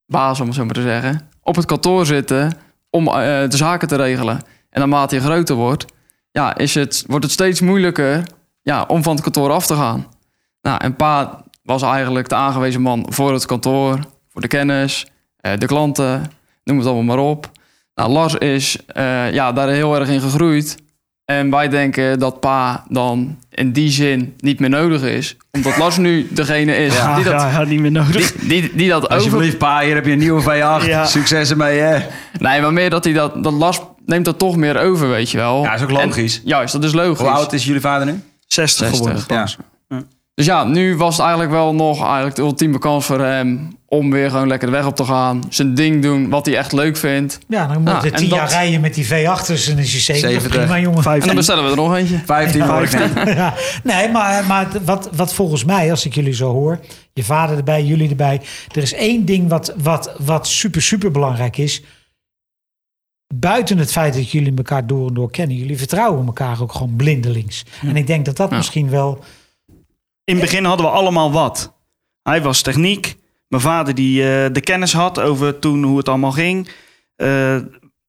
baas om het zo maar te zeggen, op het kantoor zitten om de zaken te regelen. En naarmate je groter wordt, ja, is het, wordt het steeds moeilijker ja, om van het kantoor af te gaan. Nou, en pa was eigenlijk de aangewezen man voor het kantoor, voor de kennis, eh, de klanten, noem het allemaal maar op. Nou, Lars is eh, ja, daar heel erg in gegroeid. En wij denken dat pa dan in die zin niet meer nodig is. Omdat Lars nu degene is Ja, die, dat, ja, niet meer nodig. die, die, die dat over... Alsjeblieft, pa, hier heb je een nieuwe V8. Ja. Succes ermee, hè? Nee, maar meer dat hij dat... Dat Lars neemt dat toch meer over, weet je wel. Ja, is ook logisch. En- juist, dat is logisch. Hoe oud is jullie vader nu? 60 60. geworden. Ja. Dus ja, nu was het eigenlijk wel nog eigenlijk de ultieme kans voor hem... om weer gewoon lekker de weg op te gaan. Zijn ding doen, wat hij echt leuk vindt. Ja, dan moet je tien dat- jaar rijden met die V8'ers en is je 70. 70. Prima, jongen. En dan bestellen we er nog eentje. 15 hoor ik net. ja, nee, maar, maar wat, wat volgens mij, als ik jullie zo hoor, je vader erbij, jullie erbij, er is één ding wat, wat, wat super, super belangrijk is. Buiten het feit dat jullie elkaar door en door kennen, jullie vertrouwen elkaar ook gewoon blindelings. En ik denk dat dat Ja. misschien wel. In het begin hadden we allemaal wat. Hij was techniek. Mijn vader die eh, de kennis had over toen hoe het allemaal ging. Eh,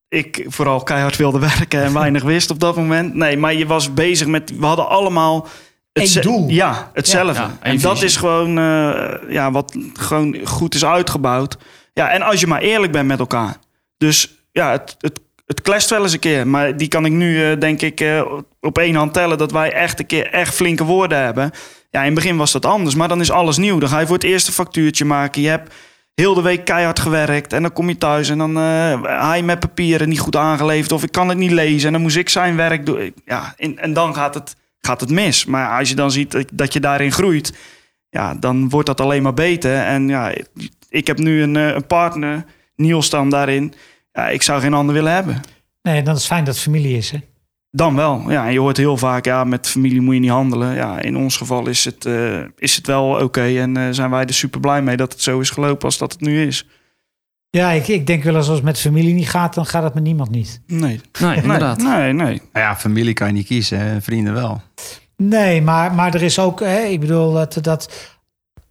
ik vooral keihard wilde *laughs* werken en weinig wist op dat moment. Nee, maar je was bezig met... We hadden allemaal... Eén doel. Ja, hetzelfde. Ja, en dat visie. is gewoon eh, ja, wat gewoon goed is uitgebouwd. Ja, en als je maar eerlijk bent met elkaar. Dus ja, het, het, het wel eens een keer. Maar die kan ik nu, eh, denk ik, eh, op één hand tellen... dat wij echt een keer echt flinke woorden hebben. Ja, in het begin was dat anders. Maar dan is alles nieuw. Dan ga je voor het eerste factuurtje maken. Je hebt heel de week keihard gewerkt. En dan kom je thuis en dan eh hij met papieren niet goed aangeleverd. Of ik kan het niet lezen. En dan moest ik zijn werk doen. Ja, en, en dan gaat het, gaat het mis. Maar als je dan ziet dat- je daarin groeit... Ja, dan wordt dat alleen maar beter. En ja, ik heb nu een, eh, een partner, Niels dan daarin. Ja, ik zou geen ander willen hebben. Nee, dan is het fijn dat het familie is. Hè? Dan wel. Ja, en je hoort heel vaak, ja, met familie moet je niet handelen. Ja, in ons geval is het, eh, is het wel oké. En eh, zijn wij er super blij mee dat het zo is gelopen als dat het nu is. Ja, ik, ik denk wel eens als het met familie niet gaat, dan gaat het met niemand niet. Nee. Nee, inderdaad. Nee, nee, nee. Nou ja, familie kan je niet kiezen, hè? vrienden wel. Nee, maar, maar er is ook, hè, ik bedoel, dat, dat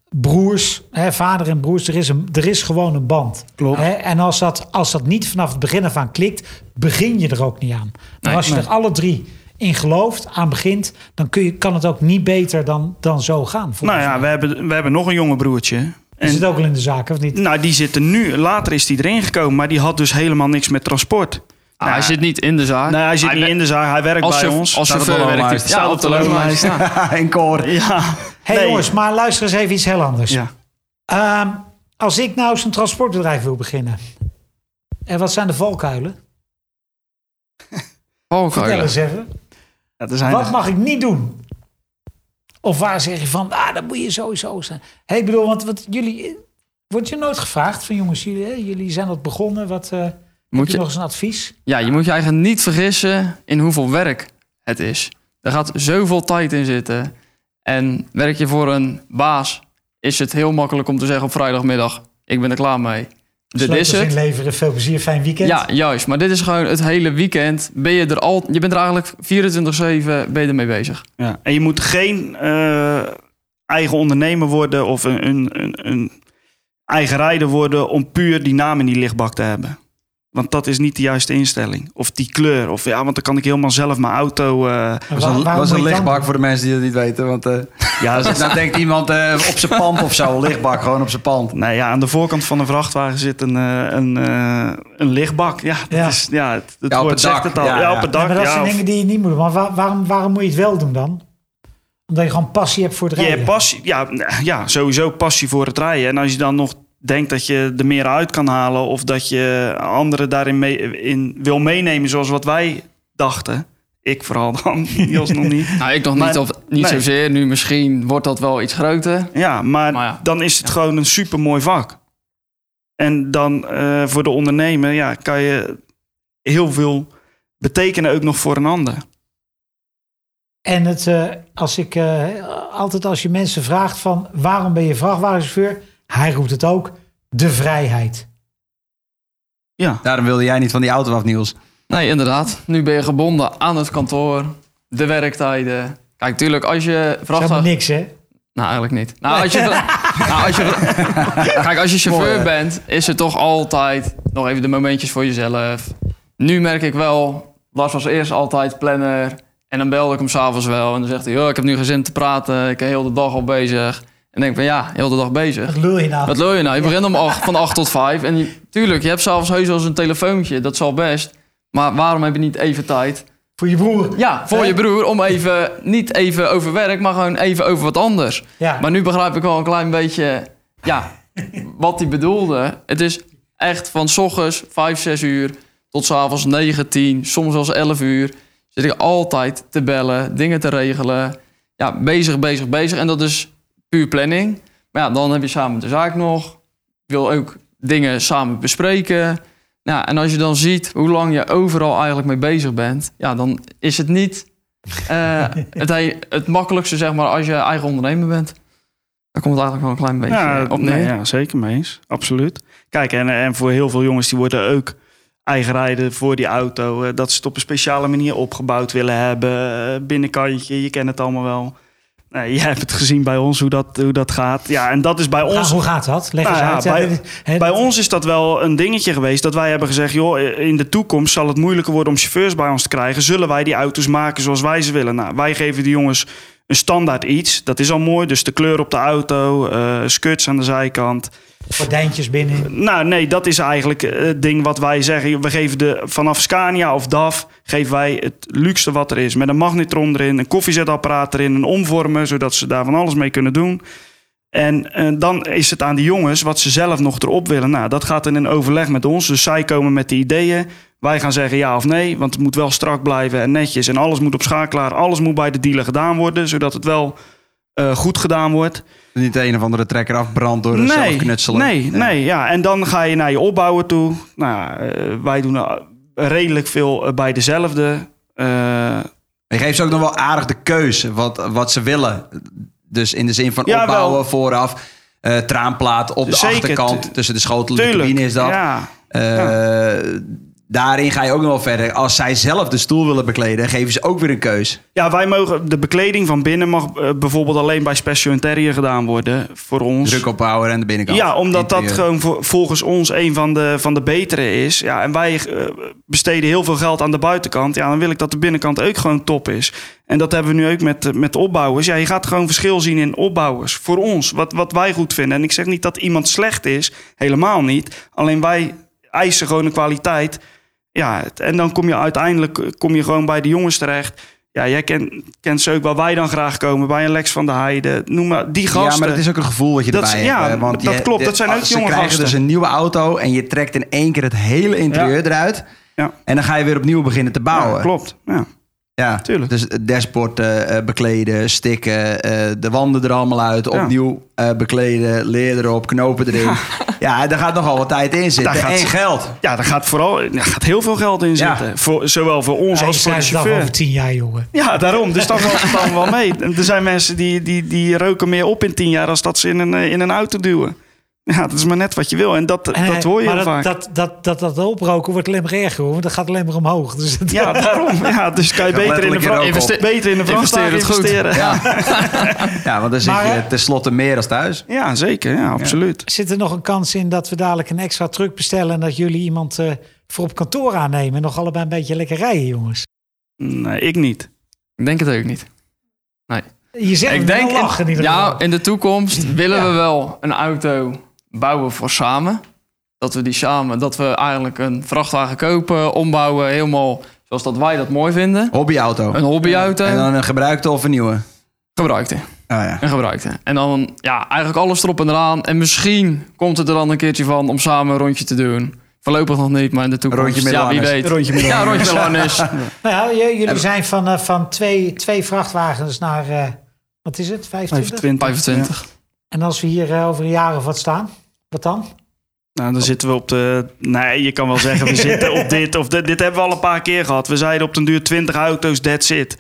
broers, hè, vader en broers, er is, een, er is gewoon een band. Klopt. Hè? En als dat, als dat niet vanaf het begin af aan klikt, begin je er ook niet aan. Maar Nee, als je nee. er alle drie in gelooft, aan begint, dan kun je, kan het ook niet beter dan, dan zo gaan. Nou ja, we hebben, we hebben nog een jonge broertje. Is En, het ook al in de zaak, of niet? nou, die zit er nu. Later is die erin gekomen, maar die had dus helemaal niks met transport. Ah, hij zit niet in de zaak. Nee, hij zit niet in de zaak. Hij werkt als, bij ons. als Staat chauffeur werkt hij. Ja, op de loonlijst. Ja. *laughs* in koor. Ja. hey, Nee. jongens, maar luister eens even iets heel anders. Ja. Ehm, als ik nou zo'n transportbedrijf wil beginnen, en wat zijn de valkuilen? *laughs* Oh, Vertel eens even. Ja, er zijn Wat er- mag ik niet doen? Of waar zeg je van, ah, dat moet je sowieso zijn. Hey, ik bedoel, want wat jullie... Wordt je nooit gevraagd van jongens, jullie, hè, jullie zijn wat begonnen. Wat, eh Moet je je, nog eens een advies? ja, je moet je eigenlijk niet vergissen in hoeveel werk het is. Er gaat zoveel tijd in zitten. En werk je voor een baas, is het heel makkelijk om te zeggen op vrijdagmiddag: Ik ben er klaar mee. Dit is Sleutels het. inleveren, veel plezier, fijn weekend. Ja, juist. Maar dit is gewoon het hele weekend. Ben je er al. Je bent er eigenlijk 24-7 ben je ermee bezig. Ja. En je moet geen eh, eigen ondernemer worden of een, een, een, een eigen rijder worden om puur die naam in die lichtbak te hebben. Want dat is niet de juiste instelling. Of die kleur. Of ja, want dan kan ik helemaal zelf mijn auto. eh, En was een, was een dan lichtbak voor de mensen die het niet weten. Want eh *laughs* ja, nou denkt iemand eh, op zijn pand of zo, een lichtbak gewoon op zijn pand. nou ja, aan de voorkant van een vrachtwagen zit een, eh, een, eh, een lichtbak. Ja, dat Ja. is. Ja, het, het Ja, op woord het zegt dak. het al. Ja, Ja, ja. op het Ja, dak. maar dat ja, zijn of- dingen die je niet moet doen. Maar waar- waarom, waarom moet je het wel doen dan? Omdat je gewoon passie hebt voor het Je rijden. hebt passie, ja, ja, sowieso passie voor het rijden. En als je dan nog denkt dat je er meer uit kan halen... of dat je anderen daarin mee, in wil meenemen zoals wat wij dachten... Ik vooral dan, *laughs* Niels nog niet. Nou, ik nog Maar- niet, of, niet nee. zozeer. Nu misschien wordt dat wel iets groter. Ja, maar, Maar ja. dan is het gewoon een super mooi vak. En dan eh, voor de ondernemer ja, kan je heel veel betekenen ook nog voor een ander. En het, eh, als ik eh, altijd als je mensen vraagt van waarom ben je vrachtwagenchauffeur? Hij roept het ook, de vrijheid. Ja, Daarom wilde jij niet van die auto af, Niels. Nee, inderdaad. Nu ben je gebonden aan het kantoor, de werktijden. Kijk, tuurlijk, als je vrachtwagen... niks, hè? Nou, eigenlijk niet. Nou, als je, *laughs* nou, als je, kijk, als je chauffeur Mooi, bent, is er toch altijd nog even de momentjes voor jezelf. Nu merk ik wel, Lars was eerst altijd planner. En dan belde ik hem s'avonds wel. En dan zegt hij, oh, ik heb nu geen zin te praten. Ik ben heel de dag al bezig. En denk van, ja, heel de dag bezig. Wat lul je nou? Wat je nou? Je begint om acht, van 8 tot 5. En je, tuurlijk, je hebt s'avonds heus wel eens een telefoontje. Dat zal best. Maar waarom heb je niet even tijd Voor je broer. Ja, voor je broer. Om even, niet even over werk, maar gewoon even over wat anders. Ja. Maar nu begrijp ik wel een klein beetje, ja, *laughs* wat hij bedoelde. Het is echt van s ochtends 5, 6 uur tot s avonds 9, 10, soms zelfs 11 uur. Zit ik altijd te bellen, dingen te regelen. Ja, bezig, bezig, bezig. En dat is puur planning. Maar ja, dan heb je samen de zaak nog. Je wil ook dingen samen bespreken. Ja, en als je dan ziet hoe lang je overal eigenlijk mee bezig bent, ja, dan is het niet eh, *laughs* het, he- het makkelijkste, zeg maar, als je eigen ondernemer bent. Daar komt het eigenlijk wel een klein beetje Ja, op neer. nee, ja, zeker mee eens. Absoluut. Kijk, en, en voor heel veel jongens die worden ook eigenrijden voor die auto. eh, dat ze het op een speciale manier opgebouwd willen hebben. eh, binnenkantje, je kent het allemaal wel. Nee, jij hebt het gezien bij ons hoe dat, hoe dat gaat. Ja, en dat is bij ons... hoe gaat dat? Leg eens Nou ja, uit. Bij- Bij dat- ons is dat wel een dingetje geweest dat wij hebben gezegd: joh, in de toekomst zal het moeilijker worden om chauffeurs bij ons te krijgen. Zullen wij die auto's maken zoals wij ze willen? Nou, wij geven de jongens een standaard iets. Dat is al mooi. Dus de kleur op de auto, skirts aan de zijkant. Gordijntjes binnen. Nou, nee, dat is eigenlijk eh, het ding wat wij zeggen. We geven de, vanaf Scania of DAF geven wij het luxe wat er is. Met een magnetron erin, een koffiezetapparaat erin, een omvormer, zodat ze daar van alles mee kunnen doen. En eh, dan is het aan die jongens wat ze zelf nog erop willen. Nou, dat gaat in een overleg met ons. Dus zij komen met de ideeën. Wij gaan zeggen ja of nee, want het moet wel strak blijven en netjes. En alles moet op schakelaar, alles moet bij de dealer gedaan worden, zodat het wel eh, goed gedaan wordt. Niet de een of andere trekker afbrandt door het zelf knutselen. Nee, Ja. nee, ja. En dan ga je naar je opbouwen toe. Nou, eh, wij doen redelijk veel bij dezelfde. Je geeft ze ook nog wel aardig de keuze wat, wat ze willen. Dus in de zin van Ja, opbouwen wel. vooraf. eh, traanplaat op de Zeker, achterkant. tu- Tussen de schotel en de cabine is dat. Ja. Eh, Daarin ga je ook nog wel verder. Als zij zelf de stoel willen bekleden, geven ze ook weer een keus. ja, wij mogen... De bekleding van binnen mag eh, bijvoorbeeld alleen bij Special Interior gedaan worden. Voor ons. Druk ophouden en de binnenkant. Ja, omdat dat gewoon voor- volgens ons een van de, van de betere is. Ja, en wij eh, besteden heel veel geld aan de buitenkant. Ja, dan wil ik dat de binnenkant ook gewoon top is. En dat hebben we nu ook met, met opbouwers. Ja, je gaat gewoon verschil zien in opbouwers. Voor ons, wat, wat wij goed vinden. En ik zeg niet dat iemand slecht is. Helemaal niet. Alleen wij eisen gewoon een kwaliteit. Ja, en dan kom je uiteindelijk eh, kom je gewoon bij de jongens terecht. Ja, jij kent, kent ze ook waar wij dan graag komen. Bij een Lex van de Heide. Noem maar die gasten. Ja, maar het is ook een gevoel wat je Dat erbij ja, hebt. hè, Want dat je- klopt. Dat zijn ook ze jonge krijgen gasten. dus een nieuwe auto en je trekt in één keer het hele interieur Ja. eruit. Ja. En dan ga je weer opnieuw beginnen te bouwen. Ja, klopt. Ja. Ja, Tuurlijk. Dus het dashboard eh, eh, bekleden, stikken, eh, de wanden er allemaal uit, Ja. opnieuw eh, bekleden, leer erop, knopen erin. *laughs* Ja, daar gaat nogal wat tijd in zitten. Daar gaat- en geld. Ja, daar gaat vooral daar gaat heel veel geld in Ja. zitten. Voor, zowel voor ons als voor de chauffeur. over tien jaar, jongen. Ja, daarom. Dus dat valt het dan wel mee. Er zijn mensen die, die, die roken meer op in tien jaar... als dat ze in een, eh, in een auto duwen. Ja, dat is maar net wat je wil. En dat, En, dat hoor je maar heel dat, vaak. Dat, dat, dat, dat oproken wordt alleen maar erger, hoor. Want dat gaat alleen maar omhoog. Dus het- Ja, daarom. *laughs* Ja, dus kan je beter in de, op. beter in de vrachtwagen Investeer het goed. investeren. Ja. *laughs* Ja, want dan zit je tenslotte meer als thuis. ja, zeker. Ja, absoluut. Zit er nog een kans in dat we dadelijk een extra truck bestellen... en dat jullie iemand eh, voor op kantoor aannemen... en nog allebei een beetje lekker rijden, jongens? Nee, ik niet. Ik denk het ook niet. Je zegt ik denk, lachen in ieder ja, geval. in de toekomst willen Ja. we wel een auto bouwen voor samen. Dat we die samen, dat we eigenlijk een vrachtwagen kopen, ombouwen, helemaal zoals dat wij dat mooi vinden. Hobbyauto. Een hobbyauto, En dan een gebruikte of een nieuwe. gebruikte. Oh ja. En gebruikte. En dan, ja, eigenlijk alles erop en eraan. En misschien komt het er dan een keertje van om samen een rondje te doen. Voorlopig nog niet, maar in de toekomst. Rondje met ja, wie weet. Rondje met Ja, rondje met. Nou *laughs* ja, jullie zijn van, eh, van twee, twee vrachtwagens naar... eh, wat is het? 25? 25. 25. En als we hier eh, over een jaar of wat staan, wat dan? Nou, dan zitten we op de... Nee, je kan wel zeggen, we *laughs* zitten op dit of dit. Dit hebben we al een paar keer gehad. We zeiden op den duur 20 auto's, that's it.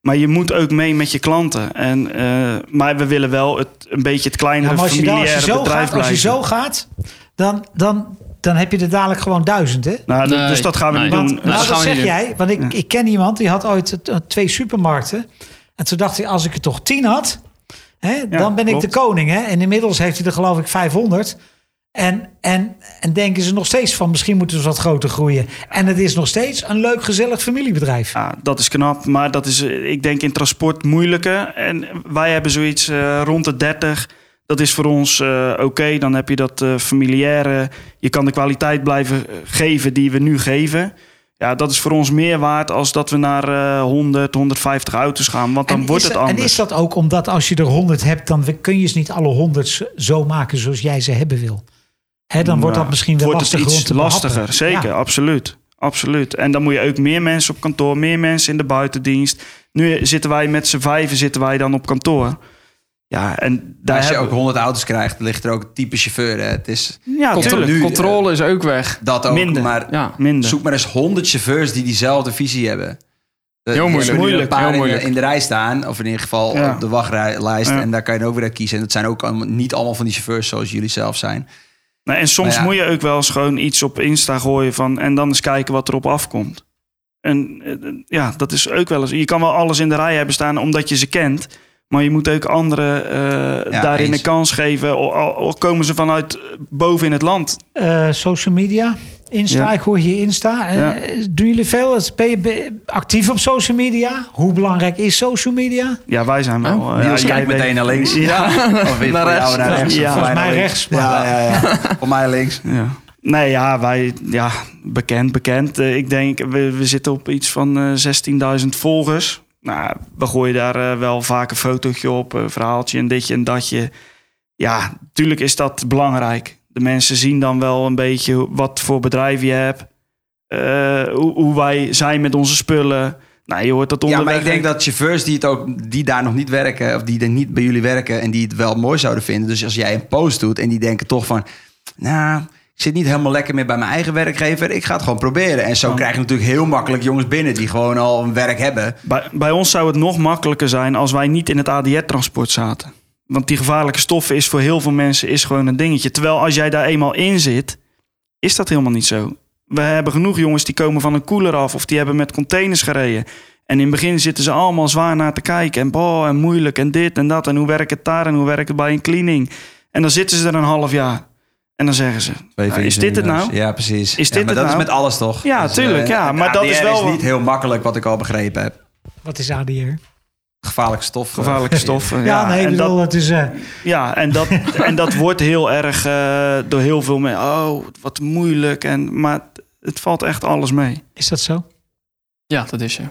Maar je moet ook mee met je klanten. En, eh, maar we willen wel het, een beetje het kleinere Ja, maar als je, dan, als je familiaire zo bedrijf gaat, als je blijven. zo gaat dan, dan, dan heb je er dadelijk gewoon duizend, hè? Nou, Nee, dus dat gaan we nee. niet doen. Want, dat nou, gaan dat zeg doen. jij, want ik, ik ken iemand die had ooit twee supermarkten. En toen dacht hij, als ik er toch tien had, hè, dan ben ik de koning. Hè? En inmiddels heeft hij er geloof ik 500. En, en, en denken ze nog steeds van, misschien moeten ze wat groter groeien. En het is nog steeds een leuk, gezellig familiebedrijf. Ja, dat is knap, maar dat is, eh, ik denk in transport moeilijker. En wij hebben zoiets eh, rond de 30. Dat is voor ons eh, oké. Dan heb je dat eh familiaire. Je kan de kwaliteit blijven geven die we nu geven. Ja, dat is voor ons meer waard als dat we naar eh 100, 150 auto's gaan. Want dan En wordt het dat- anders. En is dat ook omdat als je er 100 hebt, dan kun je ze niet alle 100 zo maken zoals jij ze hebben wil? Hè, dan wordt dat Nou, misschien wel wordt lastiger het iets lastiger. Zeker, Ja. absoluut. Absoluut. En dan moet je ook meer mensen op kantoor, meer mensen in de buitendienst. Nu zitten wij met z'n vijven zitten wij dan op kantoor. Ja, en daar Als je hebben ook 100 auto's krijgt, ligt er ook een type chauffeur. Hè. Het is Ja, Contro- tuurlijk. nu, controle is ook weg. dat ook, Minder. maar Ja. Minder. zoek maar eens 100 chauffeurs die diezelfde visie hebben. Heel moeilijk. nu Moeilijk, een paar heel in de- moeilijk. in de rij staan, of in ieder geval Ja. op de wachtlijst. Ja. En daar kan je ook weer uit kiezen. En dat zijn ook allemaal, niet allemaal van die chauffeurs zoals jullie zelf zijn. Nou, en soms moet je ook wel eens gewoon iets op Insta gooien van en dan eens kijken wat erop afkomt. En eh, ja, dat is ook wel eens. Je kan wel alles in de rij hebben staan omdat je ze kent. Maar je moet ook anderen eh, Ja, daarin eens. een kans geven. Al komen ze vanuit boven in het land. Eh, social media, Insta, Ja. ik hoor hier Insta. Eh, Ja. Doen jullie veel? Ben je actief op social media? Hoe belangrijk is social media? Ja, wij zijn wel. Oh, eh, Niels ja, kijkt meteen weet- naar links. *laughs* Ja, Of weer Naar rechts. jou naar rechts. Ja. of Volgens mij links. rechts, Ja, ja, ja. *laughs* voor mij links. ja. Nee, ja, wij, ja, bekend, bekend. Ik denk, we, we zitten op iets van eh 16.000 volgers. Nou, we gooien daar eh, wel vaak een fotootje op, een verhaaltje en ditje en datje. Ja, natuurlijk is dat belangrijk. De mensen zien dan wel een beetje wat voor bedrijf je hebt. eh, hoe, hoe wij zijn met onze spullen. Nou, je hoort dat Ja, onderweg. maar ik denk dat chauffeurs die, het ook, die daar nog niet werken... of die er niet bij jullie werken en die het wel mooi zouden vinden... dus als jij een post doet en die denken toch van... nou, ik zit niet helemaal lekker meer bij mijn eigen werkgever... ik ga het gewoon proberen. En zo Ja. krijg je natuurlijk heel makkelijk jongens binnen... die gewoon al een werk hebben. Bij, bij ons zou het nog makkelijker zijn als wij niet in het ADR-transport zaten. Want die gevaarlijke stoffen is voor heel veel mensen is gewoon een dingetje. Terwijl als jij daar eenmaal in zit, is dat helemaal niet zo. We hebben genoeg jongens die komen van een koeler af of die hebben met containers gereden. En in het begin zitten ze allemaal zwaar naar te kijken. En boh, en moeilijk en dit en dat. En hoe werkt het daar en hoe werkt het bij een cleaning. En dan zitten ze er een half jaar. En dan zeggen ze, "Nou, is dit het nou? Ja, precies. Is Ja, dit maar het dat nou? is met alles toch? Ja, Dus, tuurlijk, eh, ja, het maar dat is wel- is niet heel makkelijk, wat ik al begrepen heb. Wat is ADR? Gevaarlijke stof. Gevaarlijke stoffen. *laughs* Ja, nee, en dat, het is... eh, Ja, en dat, *laughs* en dat wordt heel erg eh, door heel veel mensen. Oh, wat moeilijk. En, maar het valt echt alles mee. is dat zo? Ja, dat is zo.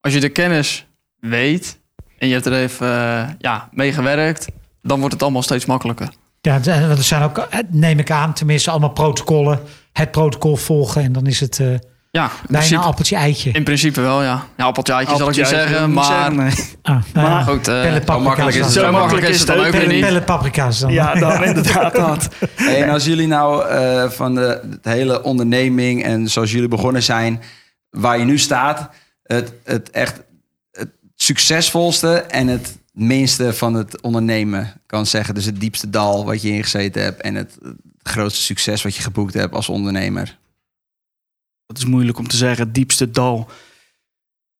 Als je de kennis weet en je hebt er even eh, ja, mee gewerkt, dan wordt het allemaal steeds makkelijker. Ja, het- eh, er zijn ook, eh, neem ik aan, tenminste allemaal protocollen. Het protocol volgen en dan is het eh Ja, in bijna principe, appeltje-eitje. in principe wel, ja. Ja, appeltje eitje zal ik Appeltje, zeggen, maar... zeggen, nee. Ah, nou *laughs* Maar- Goed, zo makkelijk is het dan. Zo makkelijk is het dan ook weer niet. paprika's dan. Ja, dan *laughs* inderdaad dat. Hey, en als jullie nou eh, van de, het hele onderneming en zoals jullie begonnen zijn, waar je nu staat, het, het echt het succesvolste en het minste van het ondernemen kan zeggen. Dus het diepste dal wat je ingezeten hebt en het, grootste succes wat je geboekt hebt als ondernemer. Dat is moeilijk om te zeggen. Het diepste dal.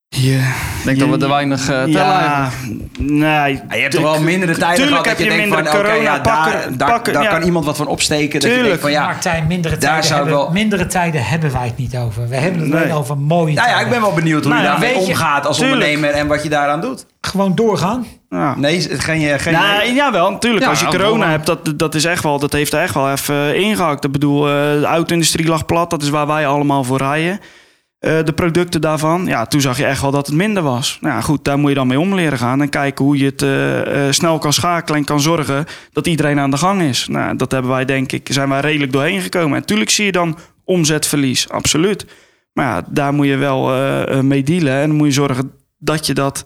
Je, Ik denk dat we er weinig eh tellen ja, hebben. nee. Ja, je hebt toch wel mindere tijden tuurlijk gehad dat heb je je denkt van, minder oké, corona ja, daar, pakken- daar, pakken, daar ja. kan iemand wat van opsteken. Dat je denkt Tuurlijk. van, ja, Martijn, mindere Daar tijden, hebben, wel- mindere tijden hebben wij het niet over. We hebben het Nee. alleen over mooie nou ja, tijden. ik ben wel benieuwd hoe Nou je ja, daarmee omgaat als tuurlijk. ondernemer en wat je daaraan doet. Gewoon doorgaan. Ja. Nee, het- geen, geen, Nou, jawel, natuurlijk. Ja, Als je ja, corona wel. hebt, dat, dat, is echt wel, dat heeft er echt wel even ingehakt. Ik bedoel, eh, de auto-industrie lag plat. Dat is waar wij allemaal voor rijden. Eh, de producten daarvan. Ja, toen zag je echt wel dat het minder was. Nou ja, goed, daar moet je dan mee om leren gaan. En kijken hoe je het eh, eh, snel kan schakelen en kan zorgen dat iedereen aan de gang is. Nou, dat hebben wij, denk ik, zijn wij redelijk doorheen gekomen. En natuurlijk zie je dan omzetverlies, absoluut. Maar ja, daar moet je wel mee dealen. En moet je zorgen dat je dat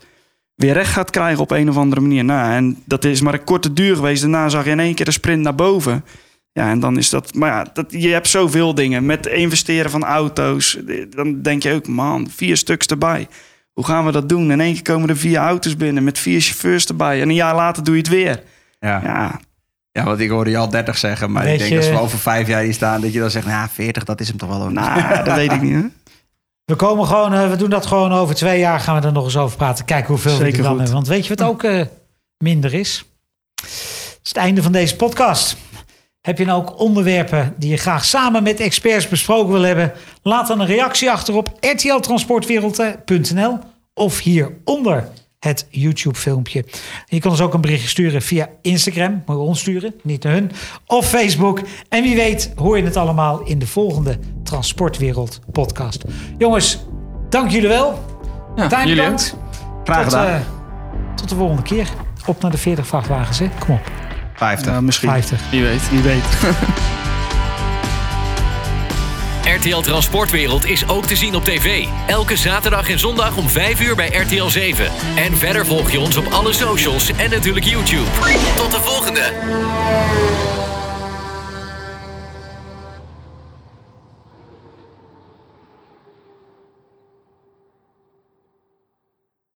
weer recht gaat krijgen op een of andere manier. Nou, en dat is maar een korte duur geweest. Daarna zag je in één keer een sprint naar boven. Ja, en dan is dat... Maar ja, dat, je hebt zoveel dingen. Met investeren van auto's. Dan denk je ook, man, vier stuks erbij. Hoe gaan we dat doen? In één keer komen er vier auto's binnen met vier chauffeurs erbij. En een jaar later doe je het weer. Ja. Ja, Ja, want ik hoorde je al 30 zeggen, maar Weet ik denk je- dat we over vijf jaar hier staan, dat je dan zegt, nou, 40, dat is hem toch wel. Een... nou, dat weet ik *laughs* niet. Hè? We, komen gewoon, eh, we doen dat gewoon over twee jaar. Gaan we er nog eens over praten. Kijken hoeveel we Zeker er dan goed. hebben. Want weet je wat ook eh, minder is? Het is het einde van deze podcast. Heb je nou ook onderwerpen die je graag samen met experts besproken wil hebben? Laat dan een reactie achter op rtltransportwereld.nl of hieronder. het YouTube-filmpje. Je kan ons ook een berichtje sturen via Instagram. Moet je ons sturen, niet naar hun. Of Facebook. En wie weet hoor je het allemaal in de volgende Transportwereld podcast. Jongens, dank jullie wel. Ja, Tijn, jullie bedankt. Graag Tot, gedaan. eh, tot de volgende keer. Op naar de 40 vrachtwagens, hè? Kom op, 50. Ja, misschien. 50. Wie weet. Wie weet. *laughs* RTL Transportwereld is ook te zien op tv. Elke zaterdag en zondag om 5 uur bij RTL 7. En verder volg je ons op alle socials en natuurlijk YouTube. Tot de volgende.